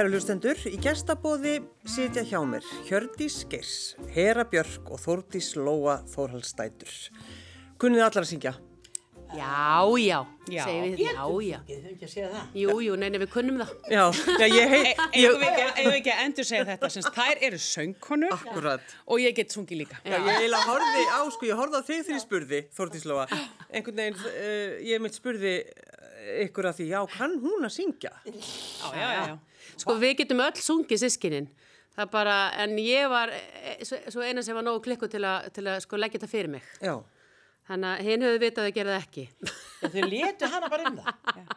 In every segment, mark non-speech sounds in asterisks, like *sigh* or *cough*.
Kæru hlustendur, í gestabóði sitja hjá mér Hjördís Geirs, Hera Björk og Þórdís Lóa Þórhaldsdætur. Kunnið allar að syngja? Já, já, Já. segir við, já, já. Ég þau ekki að segja það. Jú, jú, neina, við kunnum það. Já, já ég heit... Ekki, eigum við ekki að endur segja þetta sem þær eru söngkonur Akkurat. og ég get sungið líka. Já, ég eiginlega horfði á, sko, ég horfði á þig þegar ég spurði, Þórdís Lóa. Einhvern veginn, uh, ég mitt spurði ykkur að því, já, kann hún að syngja? Já, já, já. Já. Sko, við getum öll sungið sískinin. Það bara, en ég var eh, svo, svo eina sem var nógu klikku til að, til að sko leggja þetta fyrir mig. Já. Þannig að hinn höfðu vitað að gerði það ekki. Já, þau letu hana bara um það.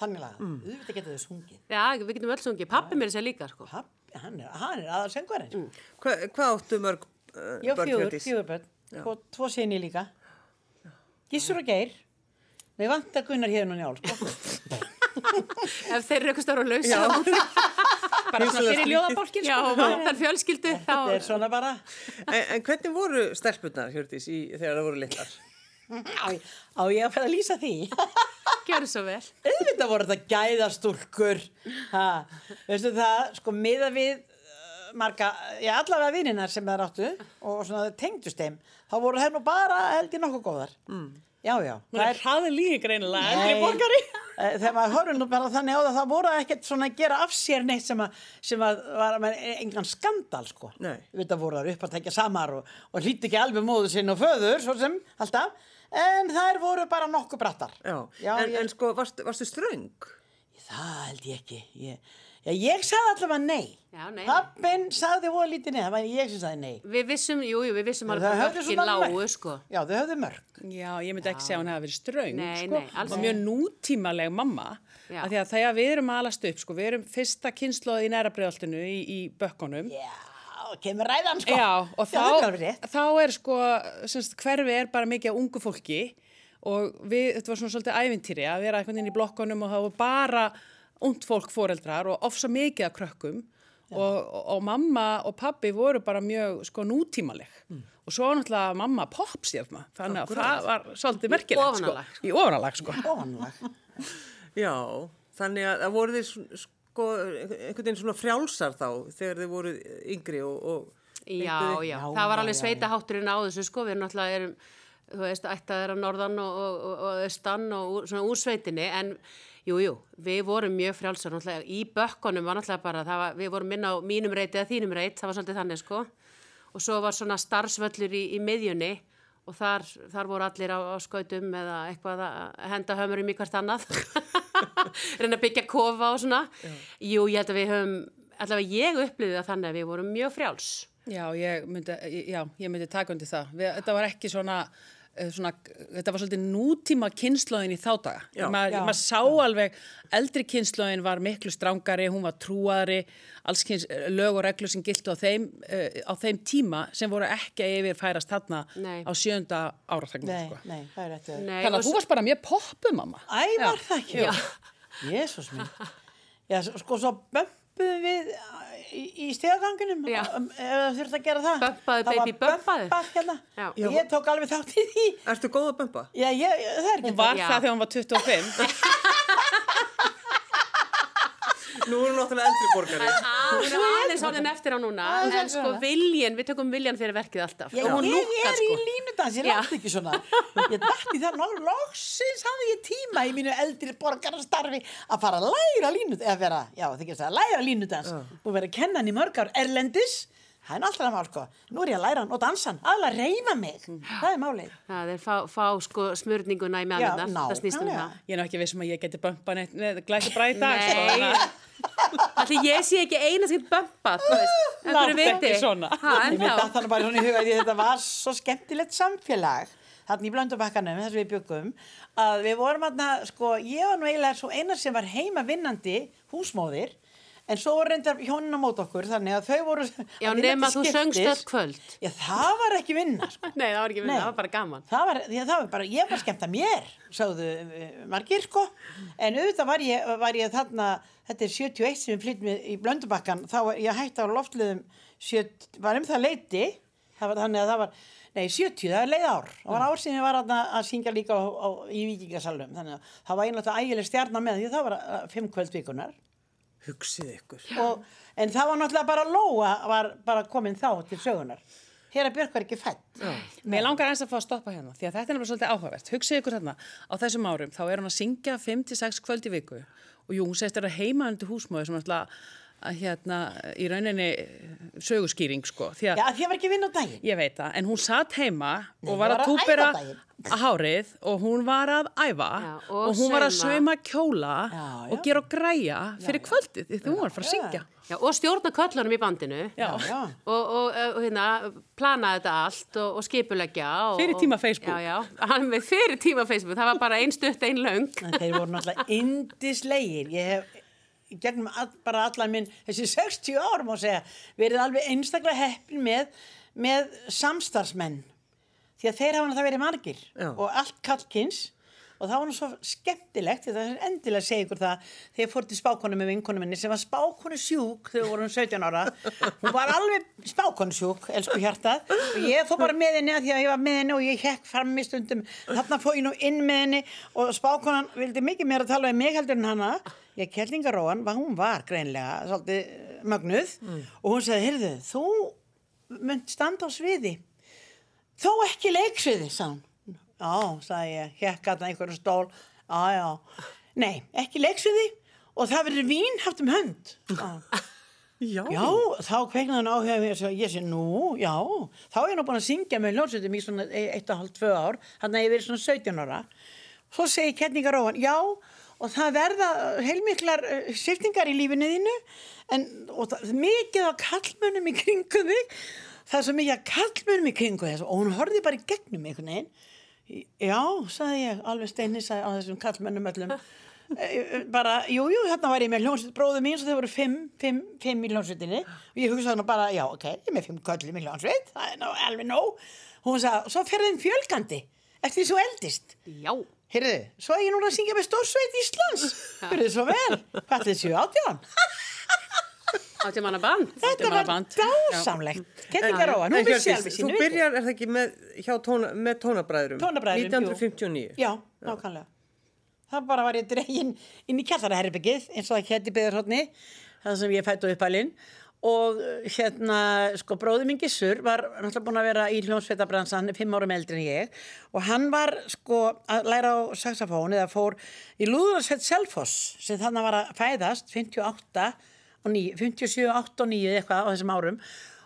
Þannig laga. Mm. Auðvitað getur þau sungið. Já, við getum öll sungið. Pappi mér er sér líka, sko. Pappi, hann er, hann er aðal söngvarinn. Mm. Hva, hvað áttu mörg uh, Já, börn, fjögur, Hjördís? fjögur börn. Og tvo sinni líka. Gissur og Geir. Nei, vantar Gunnar hérna og njál, sko. *laughs* Ef þeir eru eitthvað stóra lausa. Bara svona fyrir ljóðabálkin, Já, sko. vantar fjölskyldu. Þetta er Þá, svona bara. En, en hvernig voru stelpunnar, Hjördís, í, þegar það voru litlar? Á, á ég að færa að lýsa því. gjör svo vel. Auðvitað voru þetta gæðastúrkur. Ha, veistu það, sko, miða við uh, marga, já, allavega vininnar sem það áttu og svona tengdust þeim, þá voru þeir nú bara held í nokkuð góðar. Mm. Já, já. Hún er hraði líka greinilega, eldri borgari. eh, Þegar maður horfður nú bara þannig á það, það voru ekkert svona að gera af sér neitt sem að, sem að var með engan skandal, sko. Nei. Þetta voru þar upp að tekja samar og, og hlýtti ekki alveg móðu sinn og föður, svo sem, alltaf. En þær voru bara nokkuð brattar. Já, Já, en, ég- en sko, varstu, varstu ströng? Það held ég ekki. Ég, já, ég sagði allavega nei. Já, nei. Pappin sagði voru lítið nei, það var ég sem sagði nei. Við vissum, jú, jú, við vissum alveg hvað mörkin lágu, mörk. sko. Já, þau höfðu mörg. Já, ég myndi ekki segja að hún hafi verið ströng, Nei, sko. nei, alls og mjög nútímaleg mamma. Já. Af því að þegar við erum að alast upp, sko, við erum fyrsta kynnslóð í næra breiðaltinu í, í bökkunum. Já, kemur ræðan, sko. Já, *laughs* og Já, þá, rétt. þá er sko, semst, hverfi er bara mikið af ungu fólki og við, þetta var svona svolítið ævintýri að vera einhvern veginn í blokkunum og það var bara ungt fólk foreldrar og ofsa mikið af krökkum og, og, og mamma og pabbi voru bara mjög sko nútímaleg. Og svo var náttúrulega mamma popstjörna þannig að það var svolítið merkilegt ofanálag, sko. í ofanalag sko. *laughs* Já, þannig að það voru þið sko, einhvern veginn svona frjálsar þá þegar þið voru yngri og, og Já, já, Já, það var alveg já, sveitahátturinn á þessu sko, við náttúrulega erum, þú veist, ættaðir að norðan og, og, og, og austan og svona úr sveitinni, en jú, jú, við vorum mjög frjálsar, í bökkunum var náttúrulega bara, var, við vorum inn á mínum reit eða þínum reit, það var svolítið þannig sko, og svo var svona starfsvöllur í, í miðjunni og þar, þar voru allir á, á skautum eða eitthvað að henda hömurum í hvert annað, *laughs* reyna að byggja kofa og svona, jú, ég held að við höfum, allavega ég upplýði það þannig að við vorum mjög frjáls. Já, ég myndi, já, ég myndi taka undir það. Við, þetta var ekki svona, svona, þetta var svolítið nútíma kynnslóðin í þá daga. Maður Já. mað sá alveg, eldri kynnslóðin var miklu strángari, hún var trúari, alls kynns lög og reglur sem giltu á þeim, uh, á þeim tíma sem voru ekki að yfir færast þarna Nei. á sjönda áraþagnum. Nei, Sko. er Þannig að þú varst bara mjög poppu, mamma. Æ, var það ekki? Jésús minn. Já, sko, svo bömpuðum við í, í stegaganginum. Já. Um, ef það þurfti að gera það. Var baby, bömpaðu. bömpað hérna. Já. Og Ég tók alveg þátt í því. Ertu góð að bumpa? Já, ég, það er ekki Hún var það þegar hún var 25. *laughs* Nú erum náttúrulega eldri borgari. Hún er aðeins orðin eftir á núna, en eftir sko viljan, við tökum viljan fyrir verkið alltaf. Já, og hún ég lúkkar er sko. í línudans, ég Já. látti ekki svona. Ég dætti það, ná, loksins hafði ég tíma í mínu eldri borgarastarfi að fara að læra línudans, eða vera, já, það ekki að læra línudans og vera að kenna hann í mörg ár erlendis, það er alltaf mál, sko. Nú er ég að læra hann og dansa hann, aðla reyfa mig, það er málið. Það er fá, fá sko smörninguna í meðanundar, Já, það snýst um það. Ég er nú ekki vissum að ég geti bömpa neitt, neitt glæsi bara í dag. sko, Nei, að- allir ég sé ekki eina sem bömpað, þú veist, Láttu einhverju viti. ekki svona. Ha, en Ég myndi þá. að þannig bara svona í huga því að þetta var svo skemmtilegt samfélag þarna í blöndubakkanum, þess að við byggum að við vorum aðna, sko, ég var nú eiginlega svo eina sem var heima vinnandi húsmóðir, en svo voru reyndar hjónin á mót okkur, þannig að þau voru Já, að nema þú söngst öll kvöld. Já, það var ekki vinna, sko. Nei, það var ekki Nei. vinna, það var bara gaman. Það var, að það var bara, ég var skemmt að mér, sagðu uh, margir sko, en auðvitað var ég, var ég þarna, þetta er 71 sem við flyttum í Blöndubakkan, þá var ég hætti á loftliðum, 70, var um það leiti, það var þannig að það var, nei 70, það er leið ár, það var ár sem ég var þarna að syngja líka á, á, í Víkingasalum, þannig að það var einlega ægileg stjarnar með því það var uh, fimm kvöld vikunar. Hugsið ykkur. og, en það var náttúrulega bara Lóa var bara komin þá til sögunar Hera Björk var ekki fætt Mér langar eins að fá að stoppa hérna því að þetta er náttúrulega svolítið áhugavert. Hugsið ykkur hérna á þessum árum þá er hún að syngja 5-6 kvöld í viku. Og jú, hún segist að heima undir húsmóði sem náttúrulega að hérna í rauninni eh, söguskýring sko. Því að Já, því að var ekki vinn á daginn Ég veit það, en hún satt heima Nei, og var að túpera hárið og hún var að æfa Já, og, og hún var að sauma. sauma kjóla Já, og gera og græja fyrir kvöldið því hún var að fara að syngja. Já, og stjórna köllunum í bandinu. Já. Já, Og, og, og hérna, plana þetta allt og. Og, Fyrir tíma Facebook. Já, já, hann með fyrir tíma Facebook. Það var bara ein stutt, ein löng. En þeir voru náttúrulega indislegir. Ég hef gegnum all, bara allan minn, þessi 60 árum má segja, verið alveg einstaklega heppin með, með samstarfsmenn. Því að þeir hafa náttúrulega verið margir Já. og allt kallkins og það var nú svo skemmtilegt, þetta er endilega að segja ykkur það, þegar ég fór til spákonu með vinkonu minni sem var spákonu sjúk þegar við vorum 17 ára, hún var alveg spákonu sjúk, elsku hjartað og ég fór bara með henni að því að ég var með henni og ég hekk fram í stundum, þarna fór ég nú inn með henni og spákonan vildi mikið meira tala um mig heldur en hana. Ég kellingaróan, hún var greinlega svolítið eh, mögnuð. Og hún sagði, heyrðu, þú mynd standa á sviði. Þó ekki leiksviði, sá hún. Já, sagði ég, hekk að einhverjum stól. Já, já. Nei, ekki leiksviði og það verður vín haft um hönd. Já, Já. já þá kveiknaði hann áhuga mér og ég sé, nú, já, þá er nú búin að syngja með hljómsveitum í svona e- eitt og hálf, tvö ár, að ég verið svona 17 ára. Svo segi Kettningar Róan, já, og það verða heilmiklar uh, sviftingar í lífinu þínu, en og það, mikið af kallmönnum í kringum þig, það er svo mikið af kallmönnum í kringum þess og hún horfði bara í gegnum einhvern veginn. Já, sagði ég, alveg steinnisæði á þessum kallmönnum öllum. *laughs* Eh, bara, jú, jú, þarna var ég með hljómsveit bróðu mín svo þau voru fimm, fimm, fimm í hljómsveitinni. Og ég hugsaði nú bara, já, ok, ég er með fimm köllum í hljómsveit, það er ná alveg nóg. Hún sagði, svo fer þeim fjölgandi eftir því svo eldist? Já. heyrðu, svo er ég núna að syngja með stórsveit Íslands. *laughs* Heyrðu, svo vel, hvað er þessu átján Átti manna band. þetta var dásamlegt Kettingaróa, nú En vissi Hjördís, alveg þú sínu viti. byrjar, er það ekki með, hjá tóna, með tónabræðurum? Tónabræðurum, jú. 1959. Já, nákvæmlega. Það bara var ég dregin inn í kjallaraherbyggið eins og það í byggðarhóttni, það sem ég fættu uppalinn og uh, hérna, sko, bróði minn Gissur var náttúrulega búin að vera í hljómsveitabransan fimm árum eldri en ég og hann var, sko, að læra á saxofón eða fór í Lúðursveit Selfoss sem þannig var að fæðast 58 og 9, 57, 8 og 9 eitthvað á þessum árum.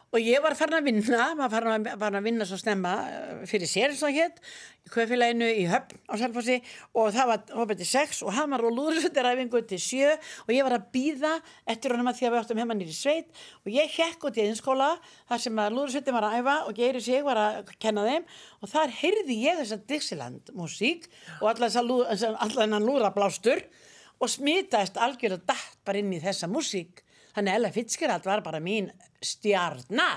Og ég var farin að vinna, maður farin að, farin að vinna svo snemma eh, fyrir sér svo hétt í kvöfélaginu í Höfn á Selfossi. Og það var, var betið 6 og hann var á lúðursvöldiræfingu til 7 og ég var að býða eftir honum að því að við áttum heima nýri sveit. Og ég hekk út í einskóla þar sem að lúðursvöldin var að æfa og Geiri sig var að kenna þeim. Og þar heyrði ég þessa Dixieland músík og allan lúðrablástur og smitaðist algjör og datt bara inn í þessa músík þannig að Ella Fitzgerald var bara mín stjarna.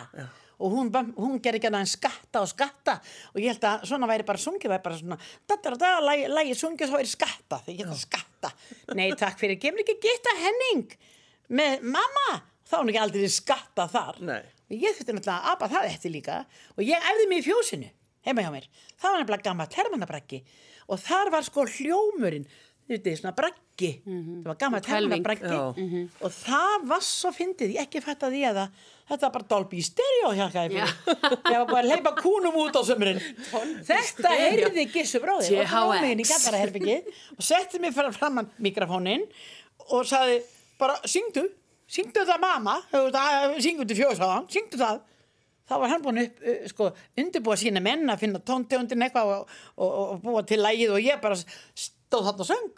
Og hún, hún gerði ekki annað en skatta og skatta. Og ég held að svona væri bara sungið væri bara svona da da da, lagi, lagi sungið svo væri skatta. Þegar ég geta skatta. Nei takk fyrir, kemur ekki geta henning með mamma? Þá er hún ekki aldrei skatta þar. Nei. og ég þurfti náttúrulega að apa það eftir líka. Og ég æfði mig í fjósinu heima hjá mér, það var nefnilega gammal hermannabrakki og þar var sko hljómurinn þú veit, svona brakki það var gammal Hvelfing. hermannabrakki Já. og það var svo fyndið, ég ekki fætt að því að það þetta var bara Dolby Stereo hjálkaði fyrir ég var bara að leipa kúnum út á sömurinn þetta heyrði Gissu bróði og það setti mig fram, fram mikrofónin og sagði bara syngdu, syngdu þetta mamma. Syngdu til fjóðsáðan, syngdu það. Þá var hann búin upp, uh, sko, undirbúa sína menn að finna tóntegundin eitthvað og, og, og búa til lægið og ég bara stóð þarna og söng.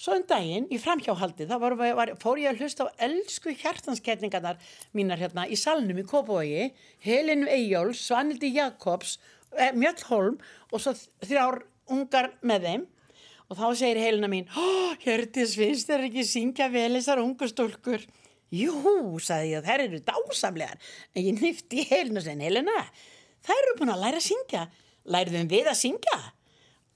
Svo um daginn í framhjáhaldi þá var, var, fór ég að hlusta á elsku hjartansketningarnar mínar hérna í salnum í Kópavogi, Helinu Eyjóls, Svanildi Jakobs, eh, Mjöll Holm og svo þrjár ungar með þeim og þá segir Helena mín, Hjördis finnst þér ekki syngja vel þessar ungu stúlkur? Jú, sagði ég, þær eru dásamlegar. En ég nýfti í Helena og segði, Helena, þær eru búin að læra að syngja. Lærðum við að syngja?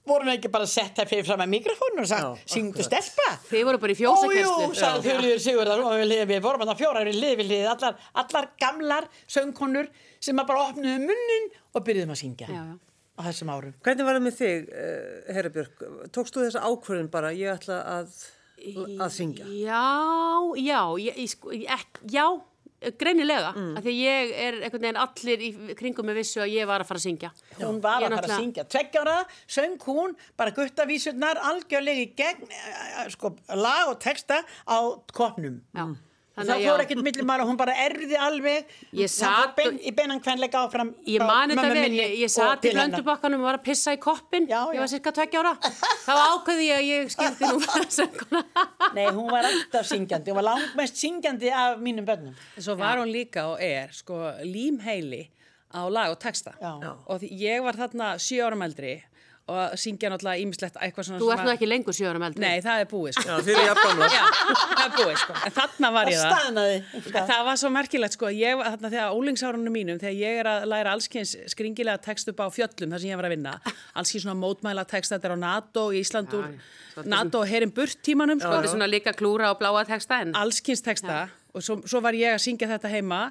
Vorum við ekki bara að setja fyrir fram að mikrofónu og sagt, syngdu stelpa? Þið voru bara í Ójú, fjósakerslu. sagði Þjóðlíður Sigurðar og við, við vorum að það fjóra við lið við lið, allar, allar gamlar söngkonur sem bara opnuðu munnin og byrjuðum að syngja Já, já. á þessum árum. Hvernig var það með þig, uh, Herra Björk? Tókst þú þessa ákvörðin bara, ég ætla að að syngja? Já, já, ég, ég, sko, ég, já, greinilega, mm. af því að ég er einhvern veginn allir í kringum með vissu að ég var að fara að syngja. Hún var Ég að fara að syngja. Tveggjára söng hún bara guttavísurnar algjörlega í gegn eh, sko, lag og texta á kopnum. Já. Það Þannig að fór já. ekkert millir maður, hún bara erði alveg. Ég Það sat fór bein, og- í beinan kvenleika áfram. Ég mani þetta vel, ég, ég og sat í blöndubakkanum og var að pissa í koppin, Já, ég já. var cirka tveggja ára, þá ákveði ég að ég skildi nú. *laughs* Nei, hún var alltaf syngjandi, hún var langmest syngjandi af mínum börnum. Svo var hún líka og er sko límheili á lag og texta. Já. Já. Og ég var þarna sjö árum eldri og syngja náttúrulega ímislegt eitthvað svona Þú ert nú ekki lengur sjö árum eldri. Nei, það er búið sko. Já, þeir eru jafngamla. Já, það er búið sko. En þarna var ég það. staðnaði. En það var svo merkilegt sko, ég var þarna þegar ólingsárunum mínum, þegar ég er að læra allskins skringilega text upp á fjöllum þar sem ég var að vinna, allskins svona mótmæla text, þetta er á NATO í Íslandur, Já, já. NATO herin burt tímanum sko, Þetta er svona líka klúra og bláa texta en. allskins texta og svo, svo var ég að syngja þetta heima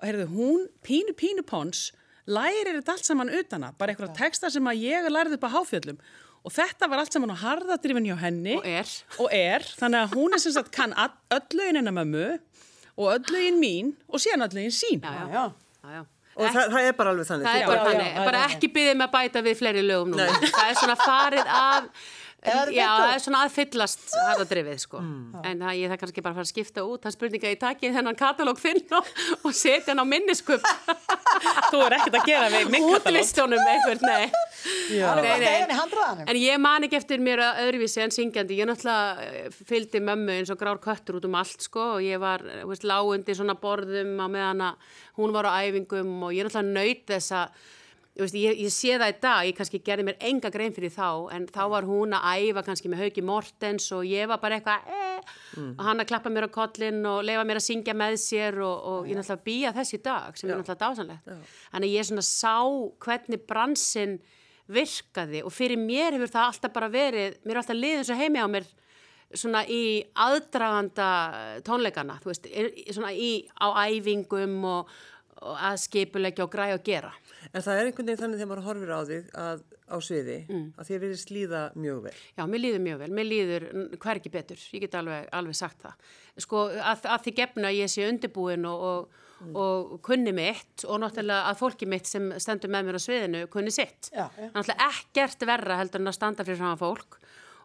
og heyrðu, hún, pínu pínu pons, lærir þetta allt saman utana, bara einhverja texta sem að ég lærði upp á háfjöllum og þetta var allt saman á harðadrifin hjá henni Og er. og er, þannig að hún er sem sagt kann all- öll lögin hennar mömmu og öll lögin mín og síðan öll lögin sín. Já, já. Já. Já, já. Og það, það er bara alveg þannig. Það er bara- Já, já, þannig, já, bara ekki byggðið með að bæta við fleiri lögum núna. Það er svona farið að, Er já, það er svona að fyllast harðadrifið, sko. Mm. En það, ég það kannski bara fara að skipta út, það spurninga í takið þennan katalóg þinn og, og setja hann á minniskup. Þú er ekkert að gera við minn katalóg. Útvistunum einhvern, nei. Nei, nei. En ég man ekki eftir mér að öðruvísi en syngjandi. Ég náttúrulega eh, fylgdi mömmu eins og grár köttur út um allt sko og ég var eh, veist, lágundi svona borðum á meðan að hún var á æfingum og ég náttúrulega naut þess að veist, ég, ég sé það í dag, ég kannski gerði mér enga grein fyrir þá, en þá var hún að æfa kannski með Hauki Mortens og ég var bara eitthvað eh, og hann að klappa mér á kollin og leifa mér að syngja með sér og, og ég náttúrulega býja þess í dag sem er náttúrulega dásanlegt. Þannig ég svona sá hvernig bransin virkaði og fyrir mér hefur það alltaf bara verið, mér er alltaf liðin svo heimi á mér svona í aðdraganda tónleikana, þú veist, svona í, á æfingum og að skipulegja og græja og gera. En það er einhvern veginn þannig þegar maður horfir á þig að, á sviði Mm. að þér verið slíða mjög vel. Já, mér líður mjög vel, mér líður hvergi betur, ég get alveg, alveg sagt það. Sko, að, að því gefna ég sé undirbúin og, og, og kunni mitt og náttúrulega að fólki mitt sem stendur með mér á sviðinu kunni sitt. Já, já. Náttúrulega ekkert verra heldur en að standa fyrir fram fólk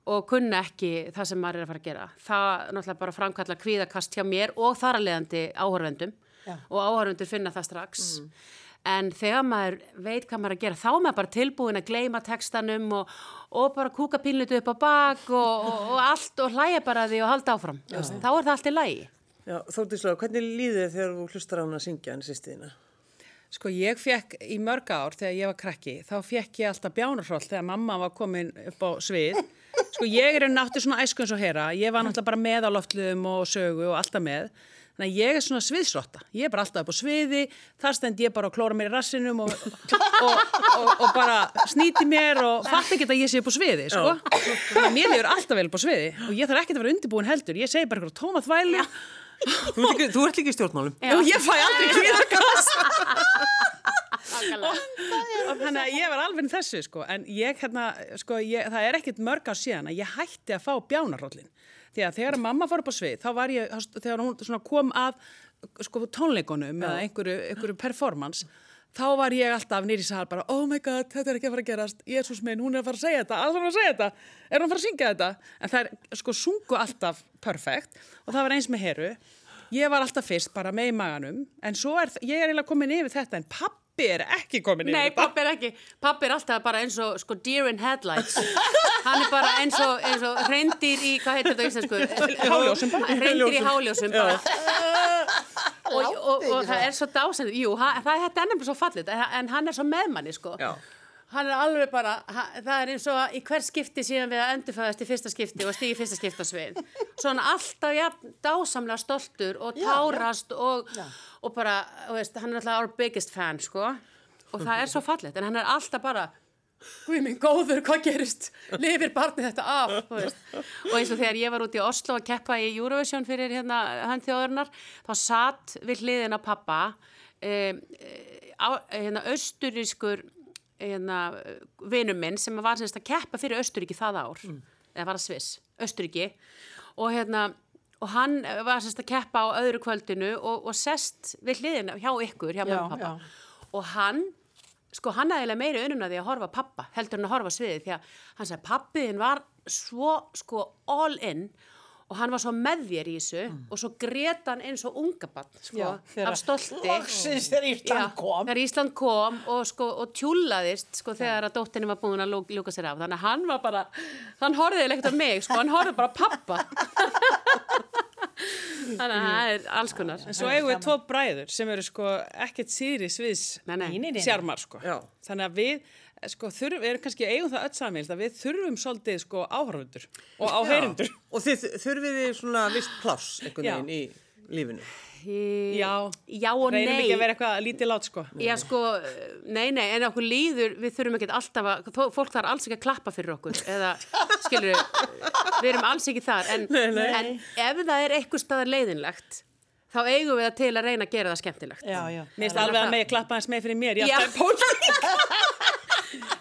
og kunna ekki það sem maður er að fara að gera. Það náttúrulega bara framkalla kvíðakast hjá mér og þar að leiðandi áhörvendum Já. og áhörvendur finna það strax. En þegar maður veit hvað maður er að gera, þá er maður bara tilbúin að gleyma textanum og, og bara kúka pínlutu upp á bak og, og, og allt og hlæja bara að því og halda áfram. Þá er það allt í lægi. Já, Þórdíslega, hvernig líður þér þegar þú hlustar á hann að syngja hann sýstiðina? Sko ég fekk í mörg ár þegar ég var krakki, þá fekk ég alltaf bjánarhroll þegar mamma var komin upp á svið. Sko ég er náttúrulega svona æsku eins og hera, ég var náttúrulega bara með á loftluðum og sögu og alltaf með. Þannig að ég er svona sviðsrotta, ég er bara alltaf upp á sviði, þar stend ég bara að klóra mér í rassinum og, og, og, og bara snýti mér og fatt ekki að ég sé upp á sviði, sko. Þannig að mér lifur alltaf vel upp á sviði og ég þarf ekkert að vera undirbúin heldur, ég segi bara eitthvað tóma þvælu Þú, ert líka- þú ert líka í stjórnmálum. og ég fæ aldrei kvíðakast. og þannig að ég var alveg í þessu sko. En ég hérna sko ég, það er ekkit mörg á síðan að ég hætti að fá bjánarrollin því að þegar mamma fór upp á svið þá var ég, þegar hún kom að sko tónleikunum eða einhverju, einhverju performance þá var ég alltaf nýri sal bara oh my god, þetta er ekki að fara að gerast. Jésús minn, hún er að fara að segja þetta, alls að fara að segja þetta. Er hún að fara að syngja þetta? En það er sko sungu alltaf perfekt og það var eins með heru. Ég var alltaf fyrst bara með í maganum. En svo er, ég er eiginlega komin yfir þetta en pappi er ekki komin yfir Nei, þetta. pappi er ekki, pappi er alltaf bara eins og sko deer in headlights. Hann er bara eins og, eins og reyndir í, hvað heitir þetta á íslensku? Háljósum reyndir í háljósum bara. og, og, og það er svo dásend jú, ha- það, þetta er nefnilega svo fallit en hann er svo meðmanni sko. Já. Hann er alveg bara, ha- það er eins og í hver skipti síðan við að endurfæðast í fyrsta skipti og stígi fyrsta skipta svið svona alltaf jafn dásamlega stoltur og Já, tárast og, og bara, þú veist, hann er alltaf our biggest fan sko. Og það er svo fallit en hann er alltaf bara Guð minn góður, hvað gerist? Lifir barnið þetta af? Og eins og þegar ég var út í Oslo að keppa í Eurovision fyrir hérna hann þjóðurnar, þá satt við hliðina pappa um, á, hérna austurískur hérna, vinur minn sem var semst að keppa fyrir Austuríki það ár, eða var að Sviss, Austuríki og hérna og hann var sérst að keppa á öðru kvöldinu og, og sest við hliðina hjá ykkur, hjá Já, og pappa já. og hann sko hann aðeinslega meiri unnuna því að horfa pappa heldur hann að horfa sviðið því að hann sagði pappiðin var svo sko all in og hann var svo með þér í þessu og svo greta hann eins og unga bann sko, af stolti Loksins þegar Ísland kom. þegar Ísland kom og, sko, og tjúlaðist sko, þegar að dóttinni var búin að ljúka sér af þannig að hann var bara, hann horfði ekkert á mig sko, hann horfði bara pappa *laughs* þannig að það er alls konar En svo eigum við tvo bræður sem eru sko ekkert síðri sviðs Nei, nei. Nei, nei, nei. sjarmar sko. Þannig að við sko þurfum, við erum kannski eigum það öll samil að við þurfum svolítið sko áhörfundur og áheyrindur. Og þið þurfið þið svona vist pláss einhvern veginn í lífinu. Já, já og reynum nei ekki að vera eitthvað lítið lát sko. Já sko, nei nei, en okkur líður, við þurfum ekki alltaf að, fólk þarf alls ekki að klappa fyrir okkur, eða skilur, við erum alls ekki þar, en, en ef það er eitthvað staðar leiðinlegt, þá eigum við það til að reyna að gera það skemmtilegt. Já, já. Mér finnst alveg að megi klappa hans með fyrir mér. Já, Já. það er pólitík. *laughs*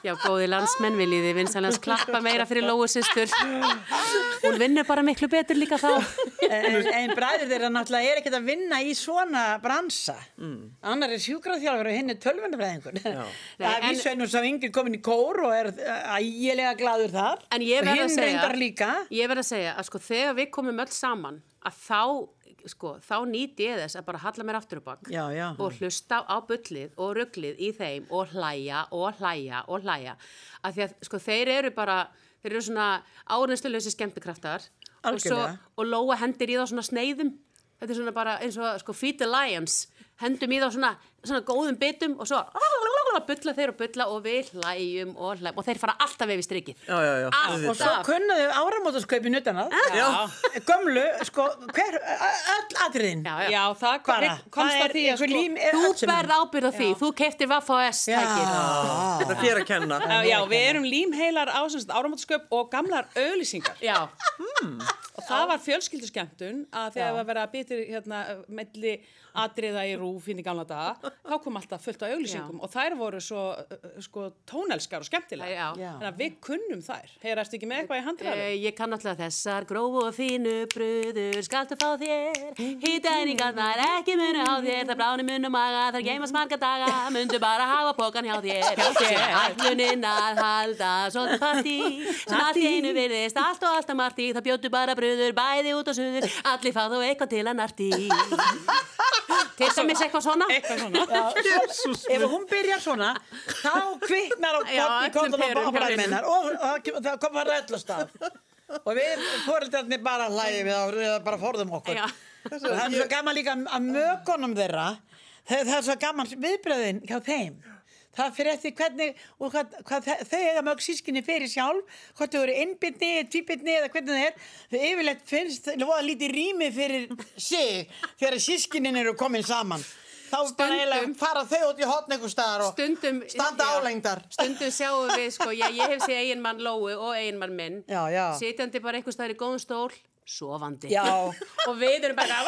Já, góði landsmenn viljiði vinsalans klappa meira fyrir Lóu systur. Hún vinnur bara miklu betur líka þá. En, en bræðir þeirra náttúrulega er ekkert að vinna í svona bransa. Mm. Annar er sjúkraþjálfur og hinn er tölvunabræðingur. Það er vísveinur sem yngir komin í kór og er ægilega gladur þar. En ég Og verð að hinn segja, reyndar líka. ég verð að segja að sko þegar við komum öll saman, að þá, sko, þá nýti ég þess að bara halla mér aftur upp bak. Já, já. og hlusta á bullið og rugglið í þeim og hlæja og hlæja og hlæja af því að sko þeir eru bara þeir eru svona áreynsluleysi skemmtikraftar og, svo, og Lóa hendir í þá svona sneiðum þetta er svona bara eins og sko feed the lions hendum í þá svona, svona góðum bitum og svo bulla þeir og bulla og við hlæjum og hlæjum og þeir fara alltaf við við strikið Já, já, já. Og svo alltaf kunnaðu áramótaskaupi nutanað. Já. Gömlu, sko, hver, öll atriðin. Já, já. Já, það Bara, komst það að því að sko... Þú berð ábyrð á því, þú keftir Vaff á S tækir. Þetta er þér að kenna. Já, já, við erum límheilar á áramáttasköp og gamlar auðlýsingar. Já, Og það var fjölskylduskemmtun að þegar það verið að bytja hérna melli atriða í rúf hinn í gamla daga, þá kom alltaf fullt á auglýsingum og þær voru svo uh, sko tónelskar og skemmtilega. Já. Já. Þannig að við kunnum þær. Heyr, erstu ekki með eitthvað í handræðum? Eh, Ég kann alltaf þessar grófu og fínu bruður skaltu fá þér Hýtæningarnar ekki munu á þér Það bráni mun og maga, þar geimast marga daga Mundu bara hafa pókan hjá þér. Ætlunin að halda svolítið partí Sem allt í einu virðist allt og alltaf martí Það bjótu bara bruður bæði út og suður Allir fá þó eitthvað til að narti Til dæmis eitthvað svona Eitthvað svona. Ef hún byrjar svona, þá kviknar á botni perum á hjá bræðmennar og það það kom að röllu stað. Og við fóreldarnir bara hlægjum við við bara forðum okkur. Já. Og það er svo gaman líka að mögunum þeirra, það, það er svo gaman viðbröðin hjá þeim. Það fyrir eftir hvernig, og hvað, hvað þau eiga mörg sískinni fyrir sjálf, hvort þau eru innbytni, tvíbytni eða hvernig það er. Þau yfirleitt finnst það lítið rými fyrir sig þegar sískinin eru komin saman. Þá Stundum- fara þau út í hotn einhver staðar og Stundum standa já, álengdar. Stundum sjáum við sko, já, ég hef séð eiginmann Lóu og eiginmann minn Já. Sitjandi bara einhver staðar í góðum stól Sofandi Já. *laughs* Og við erum bara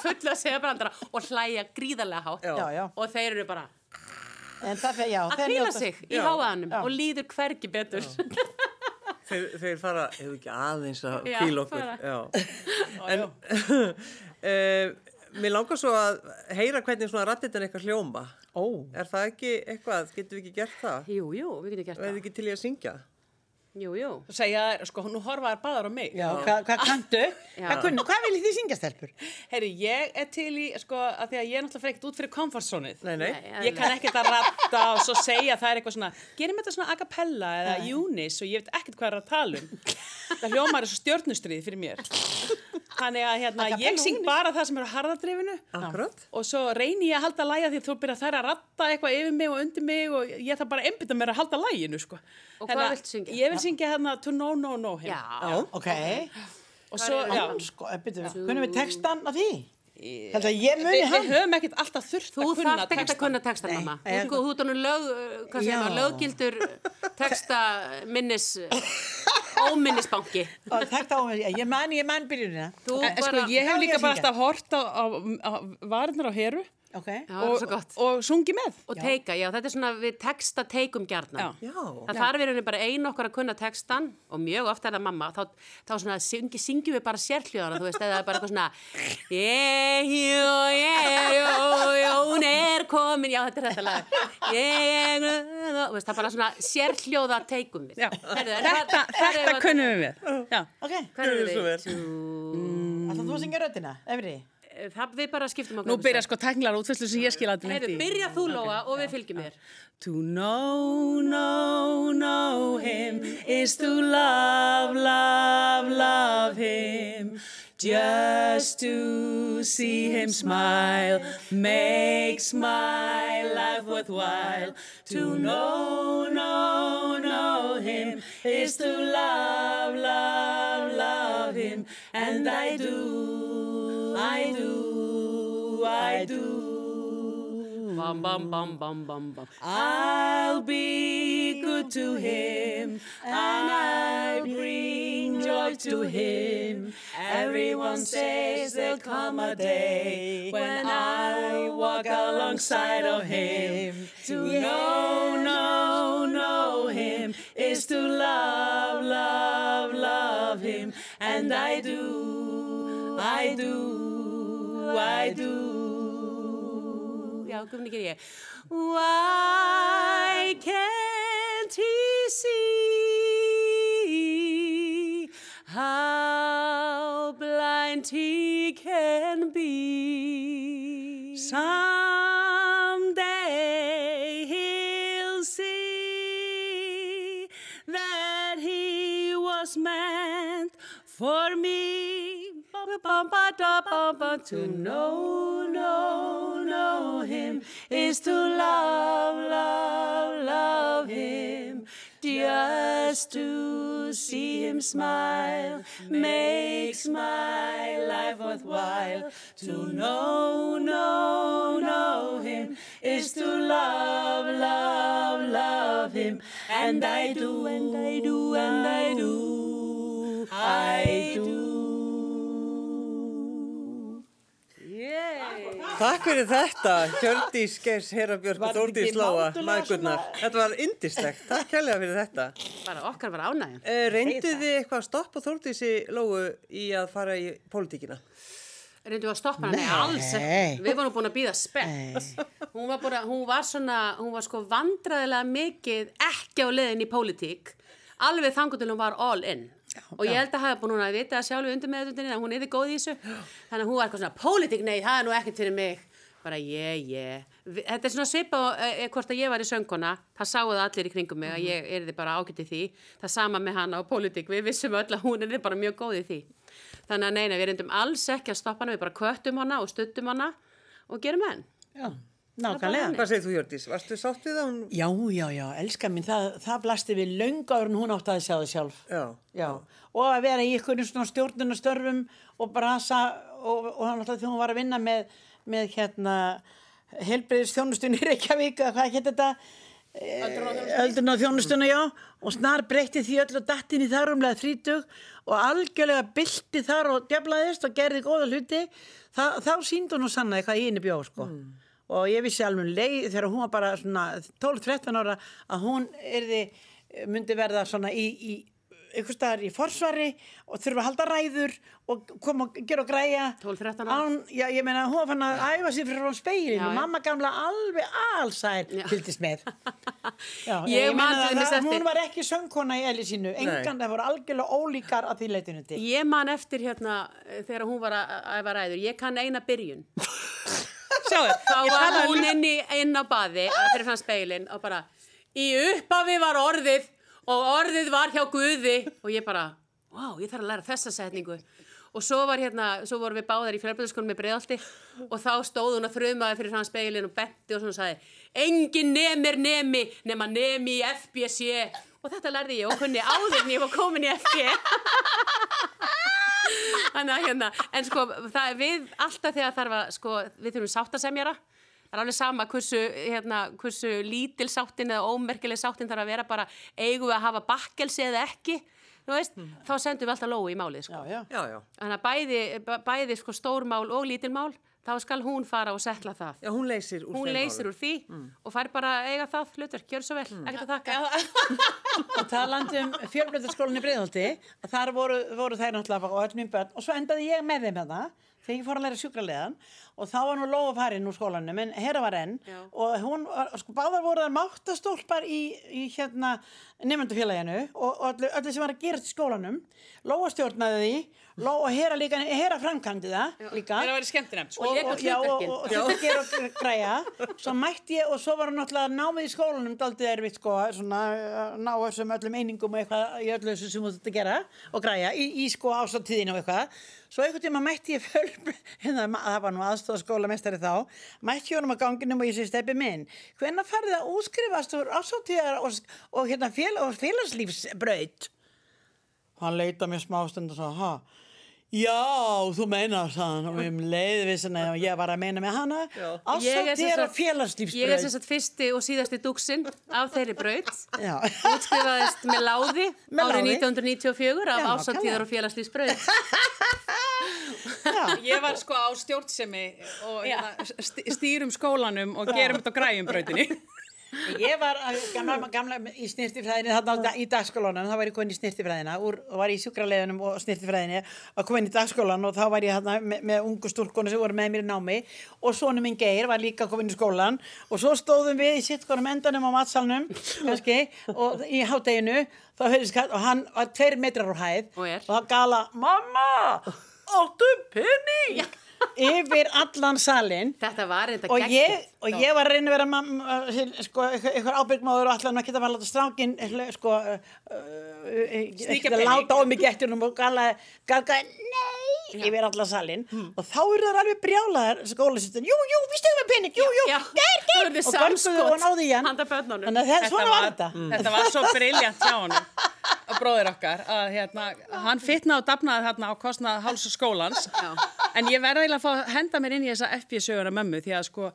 Fulla að segja brandara Og hlæja gríðarlega hátt Já, já. Og þeir eru bara En það fyrir, já. að hvíla njóta- sig í háaðanum. Og líður hvergi betur Þeir, þeir fara, hefur ekki aðeins að Já, kvíla okkur. *laughs* En uh, *laughs* mér langar svo að heyra hvernig svona rattitan eitthvað hljóma. Ó. Er það ekki eitthvað, getum við ekki gert það? Jú, jú, við getum gert Og er það þið ekki til í að syngja? Jú, jú Segja þær, sko, nú horfa þær báðar á mig. Já, hvað hva kanntu? Hvað kunnu? Hvað viljið þið syngja stelpur? Heyri, ég er til í, sko, að því að ég er náttúrulega frekt út fyrir komfortzónið. Nei, nei. Nei, Ég kann ekkert að ratta og svo segja það er eitthvað svona, gerum þetta svona a cappella eða unis og ég veit ekkert hvað er að tala um. Það hljómar er svo stjórnustrið fyrir mér. Þannig að hérna, ég syng bara það sem er á harðadrifinu Akkurat. og svo reyni ég að halda lægja þú ratta eitthvað yfir mig og undir mig og ég þarf bara að einbytta mér að halda læginu, sko. Og hvað að viltu syngja? Ég vil syngja hérna To No No No hérna. Já, Ok. Og svo, já. Sko, byrju, kunnum við textan af því? Þetta ég muni við, við hann. höfum ekkert alltaf þurft Þú að kunna þarft ekkert að kunna texta, Nei, mamma. ég- Þú, sko, þú honum lög, hvað segir maður, löggildur *laughs* texta minnis *laughs* óminnisbanki. Ég man, ég man byrjunina. Þú En, sko, bara, ég hef líka ég bara alltaf hort á, á, á varirnar á heru Ok. já, það er gott. og sungi með. Og teika, já, þetta er svona, við texta teikum gjarnan. Já. Það þarf verið bara ein okkar að kunna textan og mjög ofta er það mamma, þá, þá svona syngi, syngjum við bara sérhljóðana, þú veist, eða bara eitthvað svona Ég, jú, ég, jú, jón er komin, já, þetta er þetta lag Ég, jú, þú veist, það er bara svona sérhljóða teikum við. Þetta, þetta kunnum við með. Já. Ok. Vel. við? Alltaf þú að syngja röddina, Efri. Það við bara skiptum okkur. Nú byrja sko tæknilar útfæslu sem ég skil að Heyrðu, byrja þú, Lóa, og við fylgjum þér. To know, know, know him is to love, love, love him. Just to see him smile makes my life worthwhile. To know, know, know him is to love, love, love him. And I do, I do, I do. Bam, bam, bam, bam, bam, bam. I'll be good to him and I bring joy to him. Everyone says there'll come a day when I walk alongside of him. To know, know, know him is to love, love, love him. And I do, I do, I do. Já, komin ekki ég. Why can't he see how blind he can be? Someday To know, know, know him is to love, love, love him. Just to see him smile makes my life worthwhile. To know, know, know him is to love, love, love him. And I do, and I do, and I do, I Takk fyrir þetta, Hjördís Geirs, Herabjörg og Var þetta Þórdís Lóa, maðgurnar. svona- Þetta var indislegt, takk kærlega fyrir þetta. Bara okkar var ánægjan. Uh, Reyndu þið eitthvað að stoppa Þórdísi Lóu í að fara í pólitíkina? Reyndum við að stoppa hana? Nei, alls ekki. Við vorum búin að býða spennt. Hún hún var svona, hún var sko vandræðilega mikið ekki á leiðin í pólitík. Alveg þangur til hún var all in. Og ég held að hafa búin að vita að sjálfu undir meðutundinni að hún er þið góð í þessu. Þannig að hún var eitthvað svona, pólitík, nei, það er nú ekkert fyrir mig. Bara ég, ég. Þetta er svona svipa og e, hvort að ég var í söngkona, það sáu það allir í kringum mig að ég er þið bara í því. Það sama með hana og pólitík, við vissum öll að hún er þið bara mjög góð í því. Þannig að neina, við reyndum alls ekki að stoppa hana, við bara köttum hana og stuttum hana og gerum henn. Nákvæmlega. Hvað segir þú Hjördís? Varstu sátt við það? Hún... Já, já, já, elska mín, það, það blasti við löngu áður en hún átti að sjá það sjálf. Já. Já, og að vera í ykkur svona stjórnunastörfum og brasa og, og hann alltaf því hún var að vinna með, með hérna helbriðis þjónustunni í Reykjavík, eða hvað heit þetta? Öldurna þjónustuna, já, og snar breytti því öll og dattin í þar umlega þrítug og algjörlega bylti þar og djaflaðist og gerði góða hluti, Þa, þá síndi hún og ég vissi alveg um leið þegar hún var bara svona 12-13 ára að hún erði, myndi verða svona í, í einhvers staðar í forsvari og þurfa að halda ræður og koma og gera og græja. 12-13 ára. Án, já, ég meina, hún var fann að æfa sér fyrir frá speilin Já, og mamma gamla alveg allsær Já. fylgdist með. *laughs* Já, Ég man meina til dæmis það, eftir- hún var ekki söngkona í elli sínu. Engan, það voru algjörlega ólíkar að því leitinu til. Ég man eftir hérna eh, þegar hún var að að æfa ræður, ég kann eina byrjun. *laughs* Sjáðu, Þá ég var talaði hún líka- inn, í, inn á baði að fyrir fann speilin og bara í upphafi var orðið og orðið var hjá Guði. Og ég bara, wow, ég þarf að læra þessa setningu. Og svo var hérna, svo vorum við báðar í fjölbjörnskonum með breiðalti og þá stóð hún að þrumaði fyrir fann speilin og benti og svona sagði engin nemir nemi nema nemi í FBC og þetta lærði ég og kunni áður en ég var komin í FB *laughs* Þannig að hérna, en sko, það er við alltaf þegar þarf að, sko, við þurfum sáttasemjara. Það er alveg sama hversu, hérna, hversu lítil sáttin eða ómerkileg sáttin þarf að vera bara eigum við að hafa bakkelsi eða ekki. þú veist, þá sendum við alltaf lói í málið, sko. Já, já. Já. Þannig að bæði, bæði sko stórmál og lítilmál, þá skal hún fara og setla það. Já, hún leysir úr Hún leysir úr því og fær bara að eiga það hlutur, gjör svo vel, ekkert að þakka. og talandi um fjölblöðarskólinni Breiðholti að þar voru, voru þær náttúrulega og öll mín börn. Og svo endaði ég með þeim þetta þegar ég fór að læra sjúkraleðan og þá var nú Lóa farin úr skólanum en Hera var enn. Já. og hún var, sko báðar voru þar máttastólpar í, í hérna nefndufélaginu og, og öllu, öllu sem var að gera í skólanum. Lóa stjórnaði því. Lóa, Hera líka, Hera framkvæmdi það líka. Það væri skemmtinemt, sko. Og og, og, þetta gera og græja. Svo mætti ég og svo var náttúrulega námið í skólanum daldið erfitt sko svona ná þessum öllum einingum og eitthvað í öllu þessu sem þú þetta gera og græja í, í sko ásáttíðinu og eitthvað. Svo einhvern tíma mætti ég föl *laughs* hérna, það var nú aðstofa skólamestari þá mætti ég honum að ganginum og ég sé steppi minn hvenær farið að útskrifast úr ásáttíðar og, og hérna fél, og félagslífsbraut hann leita mér smástund og svo, ha Já, þú meinar það og um leiðvisina og ég var að meina með hana Ég er sem ásáttíðar og sagt- Ég er sem sagt fyrsti og síðasti dúksinn af þeirri. Já, Útskrifaðist með láði árið láði. 1994 af Já, ásáttíðar og félagslýsbraut. Já, Ég var sko á stjórnsemi og hérna, st- stýrum skólanum og gerum þetta á græjumbrautinni. ég var gamla, gamla í snirtifræðinni þarna í dagskólanum, þá var ég komin í snirtifræðina úr, og var í sjúkraleðunum og snirtifræðinni og komin í dagskólan og þá var ég þarna með, með ungu stúlkonu sem voru með mér í námi og sonu minn Geir var líka komin í skólan og svo stóðum við í sittkonum endanum á matsalnum kannski og í kall og hann var tveir metrar á hæð Og og það gala mamma, áttu penning yfir allan salin Þetta var reynda og ég, og ég var að reyna að vera mamma, sko, eitthvað ábyrgmáður og allan að geta var að láta strákin sko, ekki að láta á mig gettunum og gala, gala, nei! Yfir allan salin og þá eru það alveg brjálaðar skólasýstin, jú, jú, við stegum með pening, jú, jú, Já, ger, ger og gönguðu og náðu í hann. þannig að það, svona var þetta. Þetta var svo briljant hjá honum *laughs* og bróðir okkar að hérna, hann fitnaði og dafnaði þarna á kostnað háls skólans. Já. en ég verði að fá að henda mér inn í þessa FB-söguna mömmu því að sko,